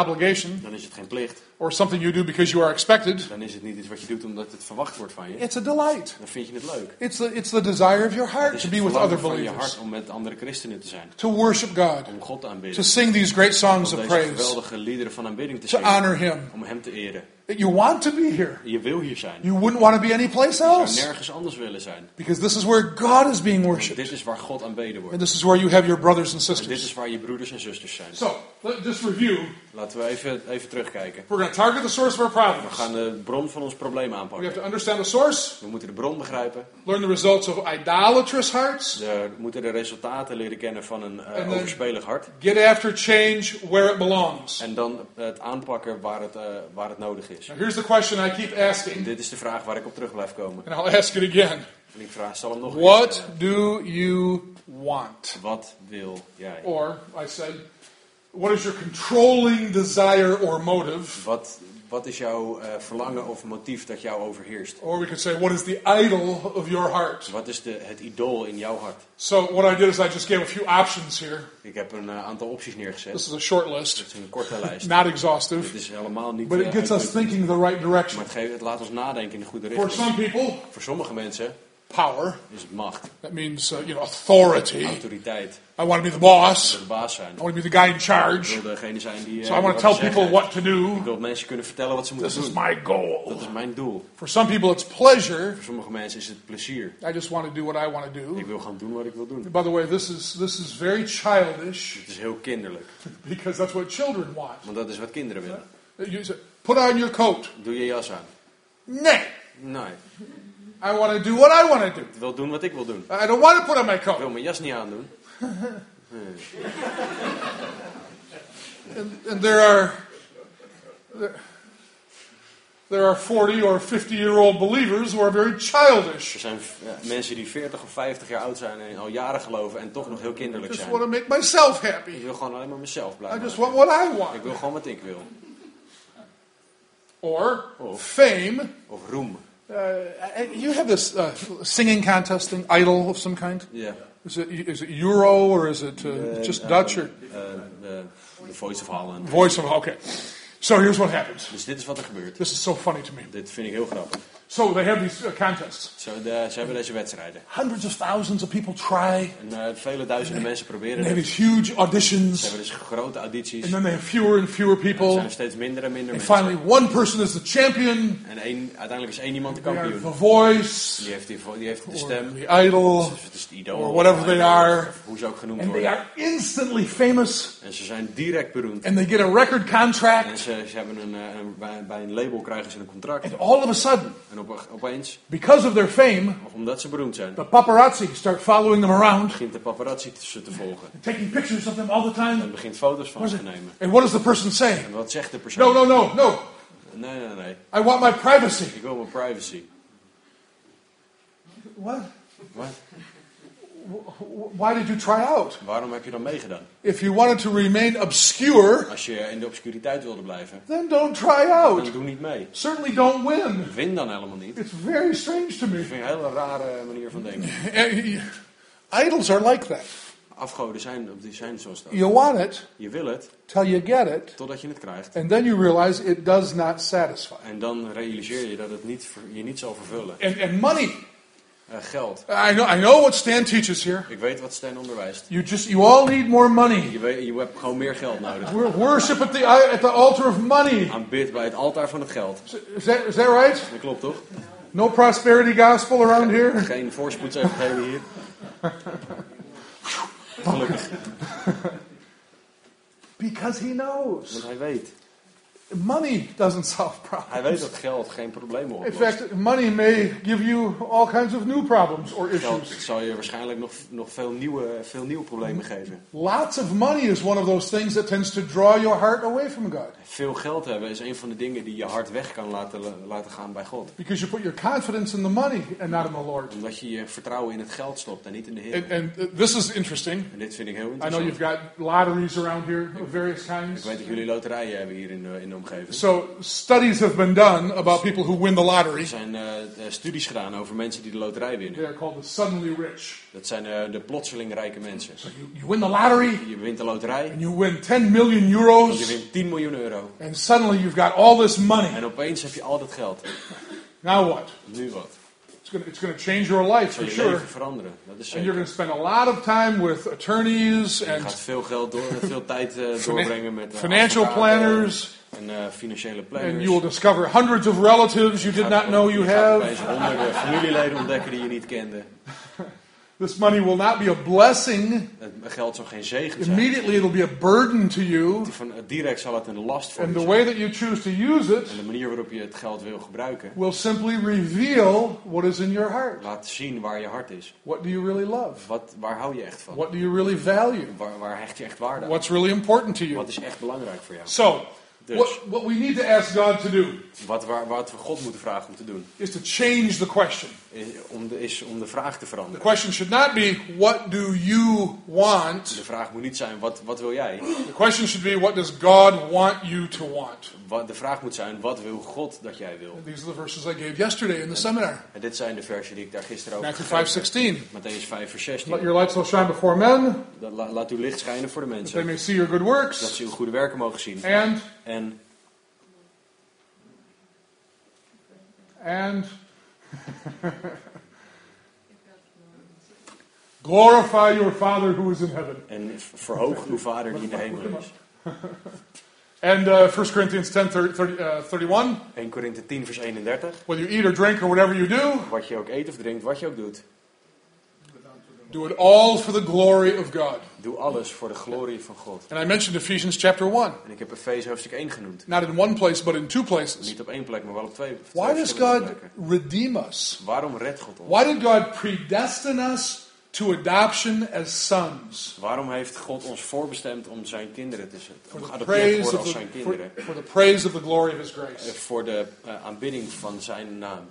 obligation dan is het geen plicht. or something you do because you are expected. Dan is het niet iets wat je doet omdat het verwacht wordt van je. It's a delight. Dan vind je het leuk. It's the, it's the desire of your heart to be with other van je believers, hart om met andere christenen te zijn. to worship God, Om God te to aanbidden. sing these great songs Om of deze praise, geweldige liederen van aanbidding te to zingen. honor Him. Om hem te eren. You want to be here. Je wil hier zijn. You wouldn't want to be anyplace Je zou else nergens anders willen zijn. because this is where God is being Want worshipped. dit is waar God aanbeden And wordt. this is where you have your brothers and En dit is sisters. waar je broeders en zusters zijn. So, let, just review. Laten we even, even terugkijken. We're going to target the source of our We problems. gaan de bron van ons probleem We have aanpakken. to understand the source, We moeten de bron begrijpen. learn the results of idolatrous hearts, We moeten de resultaten leren kennen van een eh, En dan- overspelig hart. get after change where it belongs. En dan het aanpakken waar het, eh, waar het nodig is. Now, here's the question I keep En asking, dit is de vraag waar ik op terug blijf komen. and I'll ask it again. En ik vraag, zal hem nog eens What do you want? Wat wil jij? Or, I said, What is your controlling desire or motive? Wat, wat is jouw eh, verlangen of motief dat jou overheerst? Or we could say, what is the idol of your heart? Wat is de, het idool in jouw hart? So what I did is I just gave a few options here. Ik heb een eh, aantal opties neergezet. This is a short Het list, is een korte lijst. not exhaustive, Het is helemaal niet... but it eh, gets us thinking the right direction. Maar het, geeft, het laat ons nadenken in de goede For richting. some people, Voor sommige mensen power. is macht, That means, uh, you know, authority. autoriteit, I want to be the boss. de baas zijn. I want to be the guy in Ik charge. wil degene zijn die... eh, So I want to tell te people zeggen. what to do. Ik wil mensen kunnen vertellen wat ze This moeten is doen. my Dat goal. is mijn doel. For some people, it's pleasure. Voor sommige mensen is het plezier. I just want to do what I want to do. Ik wil gaan doen wat ik wil doen. By the way, this is this is very childish Het is heel kinderlijk. because that's what children want. Want dat is wat kinderen willen. You say, put on your coat. Doe je jas aan. Nee, Nee, I want to do what I want to do. ik wil doen wat ik wil doen. I don't want to put on my Ik wil coat. mijn jas niet aandoen. And, and there are there, there are 40 or 50 year old believers who are very childish. Er zijn ja, mensen die 40 of 50 jaar oud zijn en al jaren geloven en toch nog heel I kinderlijk just zijn. want to make myself Ik happy. wil gewoon alleen maar mezelf I blijven. just want what I Ik want. wil gewoon wat ik wil. Or Oh. fame. Of roem. Uh, you have this uh, singing contest thing, idol of some kind. Ja. Is it is it Euro or is it uh, just Dutch or eh, de The Voice of Holland. voice of? Okay. So here's what happens. Dus dit is wat er gebeurt. This is so funny to me. Dit vind ik heel grappig. So they have these uh, contests. Zo, de, ze hebben deze wedstrijden. Hundreds of thousands of people try. En eh, vele duizenden mensen proberen They have these huge Ze auditions, hebben dus grote audities. and then they have fewer and fewer Er people. zijn er steeds minder en minder And mensen. finally, one person is the champion. En één, uiteindelijk is één iemand de kampioen. the voice, Die heeft, die, die heeft de stem. the idol, Dus het is de idool. or whatever they are. Of hoe ze ook genoemd and they worden. are instantly famous. En ze zijn direct beroemd. And they get a record En contract. ze, ze hebben een, eh, een- bij, bij een label krijgen ze een contract. And all of a sudden, En op, opeens, because of their fame, of omdat ze beroemd zijn, the paparazzi start following them around, begint de paparazzi ze te volgen. taking pictures of them all the time. En begint foto's van ze te nemen. And what does the person say? En wat zegt de persoon? No, no, no, no. Nee, nee, nee. I want my privacy. Ik wil mijn privacy. What? Wat? Wh- Why did you try out? Waarom heb je dan meegedaan? If you wanted to remain obscure, Als je in de obscuriteit wilde blijven, then don't try out. dan doe niet mee. Certainly don't win. Win dan helemaal niet. It's very strange to me. vind ik een hele rare manier van denken. Eh, Idols are like that. Afgoden zijn, die zijn zoals dat. You want it Je wil het till you get it, totdat je het krijgt. and then you realize it does not satisfy. En dan realiseer je dat het niet, je niet zal vervullen. And, and money. Eh, geld. I know, I know what Stan teaches here. Ik weet wat Stan onderwijst. You just, you all need more money. Je, weet, je hebt gewoon meer geld nodig. We're worship at the, at the altar of money. Aanbid bij het altaar van het geld. Is that, is that right? Dat klopt toch? No prosperity gospel around here? Geen voorspoedsevangelie hier. Gelukkig. Because he knows. Want hij weet. Money doesn't solve Hij weet problems. dat geld geen problemen In oplost. fact, money may give you all kinds of new problems or Geld issues. zal je waarschijnlijk nog, nog veel, nieuwe, veel nieuwe problemen geven. Lots of money is one of those things that tends to draw your heart away from God. Veel geld hebben is een van de dingen die je hart weg kan laten, laten gaan bij God. Because you put your confidence in the money and not in the Lord. Omdat je je vertrouwen in het geld stopt en niet in de Heer. And, and uh, this is interesting. En dit vind ik heel I know interessant. you've got lotteries around here of various Ik kinds. weet dat jullie loterijen hebben hier in de, in de omgeving. So studies have been done about people who win the lottery. Er zijn eh, studies gedaan over mensen die de loterij winnen. They are called the suddenly rich. Dat zijn eh, de plotseling rijke mensen. So you, you win the lottery Je wint de loterij, and you win 10 million je euros, wint 10 miljoen euro. and suddenly you've got all this money. En opeens heb je al dat geld. Now what? Nu wat? It's going to change your life for je sure. veranderen. Dat is And you're going to spend a lot of time with attorneys Je and gaat veel geld door, veel tijd doorbrengen met financial planners, en eh, financiële and planners. you will discover hundreds of relatives you did not know you Je have. honderden familieleden ontdekken die je niet kende. This money will not be a blessing. Het geld zal geen zegen zijn. Immediately, it'll be a burden to you. Direct zal het een last voor And je the way that you choose to use it En de manier waarop je het geld wil gebruiken, will simply reveal what is in your heart. laat zien waar je hart is. What do you really love? Wat, waar hou je echt van? What do you really value? Waar, waar hecht je echt waarde aan? What's really important to you? Wat is echt belangrijk voor jou? So, Dus What, what we need to ask God to do wat, waar, wat we God moeten vragen om te doen, is to change the question. Is om de, is om de vraag te The veranderen. question should not be, What do you want? De vraag moet niet zijn, wat, wat wil jij? The question should be, What does God want you to want? Wat, de vraag moet zijn, wat wil God dat jij wil? And these are the verses I gave yesterday in the seminar. En dit zijn de versen die ik daar gisteren over Matthew gegeven heb. 5:16. Matthäus 5 vers Let 16. your light so shine before men, Dat la- laat uw licht schijnen voor de that they mensen. may see your good Dat works. ze uw goede werken mogen zien. And, En and glorify your Father who is in heaven. En verhoog uw Vader die in de hemel is. And uh, 1 Corinthians 10 30, 30, uh, 31. 1 Korinthe 10 vers 31. Whether you eat or drink or whatever you do, Wat je ook eet of drinkt, wat je ook doet. Do it all for the glory of God. Doe alles voor de glorie van God. And I mentioned Ephesians chapter 1. En ik heb Efeze hoofdstuk 1 genoemd. Not in one place, but in two places. Niet op één plek, maar wel op twee. Why does God plekken. redeem us? Waarom redt God ons? Why did God predestine us to adoption as sons? Waarom heeft God ons voorbestemd om zijn kinderen te? For Om the geadopteerd worden of als zijn for, kinderen. for the praise of the glory of His Eh, grace. Voor de eh, aanbidding van zijn naam.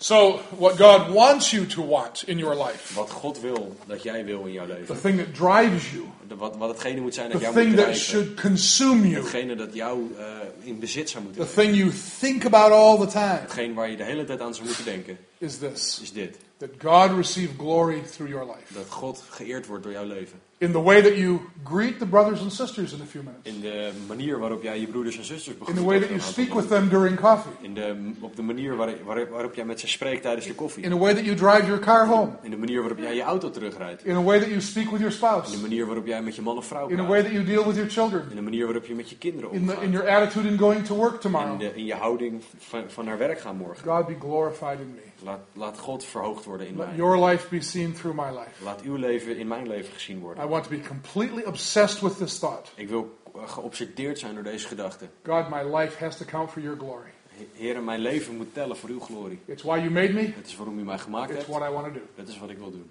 So, what God wants you to want in your life, Wat God wil dat jij wil in jouw the leven. thing that drives you, De- Wat, wat hetgene moet zijn dat the jou moet thing that drijven. should consume you, Hetgene dat jou eh, in bezit zou moeten the thing you think about all the time, Hetgene waar je de hele tijd aan zou moeten denken. is this Is dit. That God receive glory through your life. Dat God geëerd wordt door jouw leven. In the way that you greet the brothers and sisters in a few minutes, In de manier waarop jij je broeders en zusters in begroet. the way that you speak with them during coffee, In de, op de manier waar- waar- waarop jij met ze spreekt tijdens de koffie. in the way that you drive your car home, In de manier waarop jij je auto terugrijdt. in a way that you speak with your In spouse, de manier waarop jij met je man of vrouw in a way that you deal with your children, In de manier waarop je met je kinderen in, the, in omgaat. your attitude in going to work In, tomorrow. de, in je houding van, van naar werk gaan morgen. God be glorified in me. Laat, laat God verhoogd worden in Let mij. your life be seen through my life. Laat uw leven in mijn leven gezien I worden. want to be completely obsessed with this thought. Ik wil eh, geobsedeerd zijn door deze gedachte. God, my life has to count for your glory. Heer, mijn leven moet tellen voor uw glorie. It's why you made me. Het is waarom u mij gemaakt It's hebt. what I want to do. Dat is wat ik wil doen.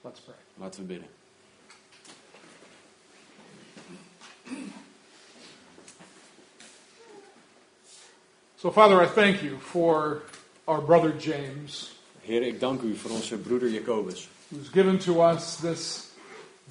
Let's pray. Laten we bidden. So, Father, I thank you for our brother James, Heer, ik dank u voor onze broeder Jacobus. who's given to us this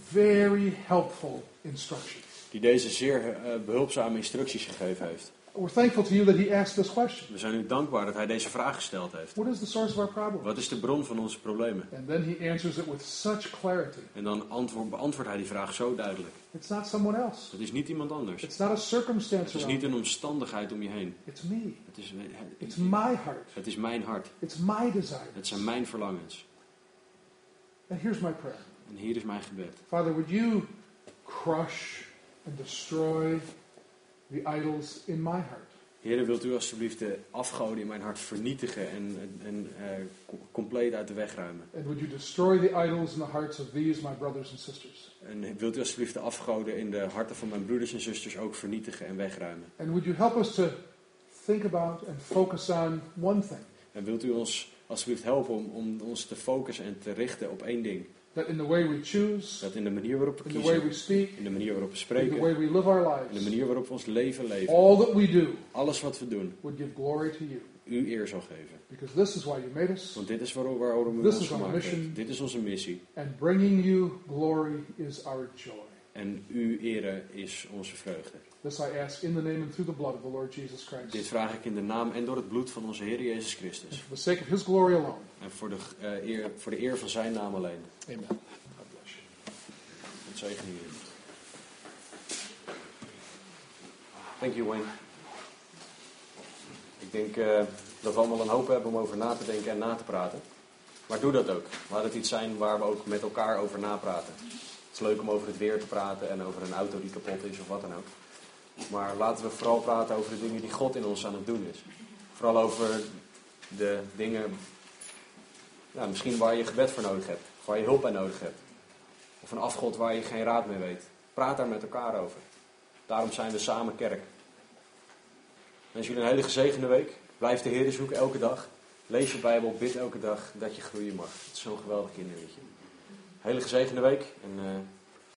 very helpful instruction. Die deze zeer eh, behulpzame instructies gegeven heeft. We're thankful to you that he asked this question We zijn u dankbaar dat hij deze vraag gesteld heeft. What is the source of our problem? Wat is de bron van onze problemen? And then he answers it with such clarity. En dan antwoord, beantwoordt hij die vraag zo duidelijk. It's not someone else, Het is niet iemand anders. it's not a circumstance Het is niet een omstandigheid om je heen. It's me. Het is, It's my heart. het is mijn hart. It's my Het desires. zijn mijn verlangens. And here's my prayer. En hier is mijn gebed. Father, would you crush and destroy the idols in my heart? Heer, wilt u alsjeblieft de afgoden in mijn hart vernietigen en, en eh, co- compleet uit de weg ruimen? And would you destroy the idols in the hearts of these, my brothers and sisters? En wilt u alsjeblieft de afgoden in de harten van mijn broeders en zusters ook vernietigen en wegruimen? And would you help us to think about and focus on one thing? En wilt u ons alsjeblieft helpen om, om ons te focussen en te richten op één ding? That in the way we choose, Dat in de manier waarop we in the way we kiezen, speak, in de manier waarop we in the spreken, way we live our in de lives, manier waarop we ons leven leven, all that we do alles wat we doen, would give glory to you. u eer zal geven. Because this is why you made us, Want dit is waarom, waarom u This ons is our gemaakt mission. heeft. Dit is onze missie. and bringing you glory is our joy. En uw ere is onze vreugde. This I ask in the name and through the blood of the Lord Jesus Christ. Dit vraag ik in de naam en door het bloed van onze Heer Jezus Christus. for the sake of his glory alone. En voor de, eh, eer, voor de eer van zijn naam alleen. Amen. God bless you. Het zegen hier. Thank you, Wayne. Ik denk eh, dat we allemaal een hoop hebben om over na te denken en na te praten. Maar doe dat ook. Laat het iets zijn waar we ook met elkaar over napraten. Het is leuk om over het weer te praten en over een auto die kapot is of wat dan ook. Maar laten we vooral praten over de dingen die God in ons aan het doen is. Vooral over de dingen, misschien waar je gebed voor nodig hebt. Waar je hulp bij nodig hebt. Of een afgod waar je geen raad mee weet. Praat daar met elkaar over. Daarom zijn we samen kerk. Wens jullie een hele gezegende week. Blijf de Heer zoeken elke dag. Lees je Bijbel, bid elke dag dat je groeien mag. Het is zo'n geweldig kinderliedje. Hele gezegende week en eh,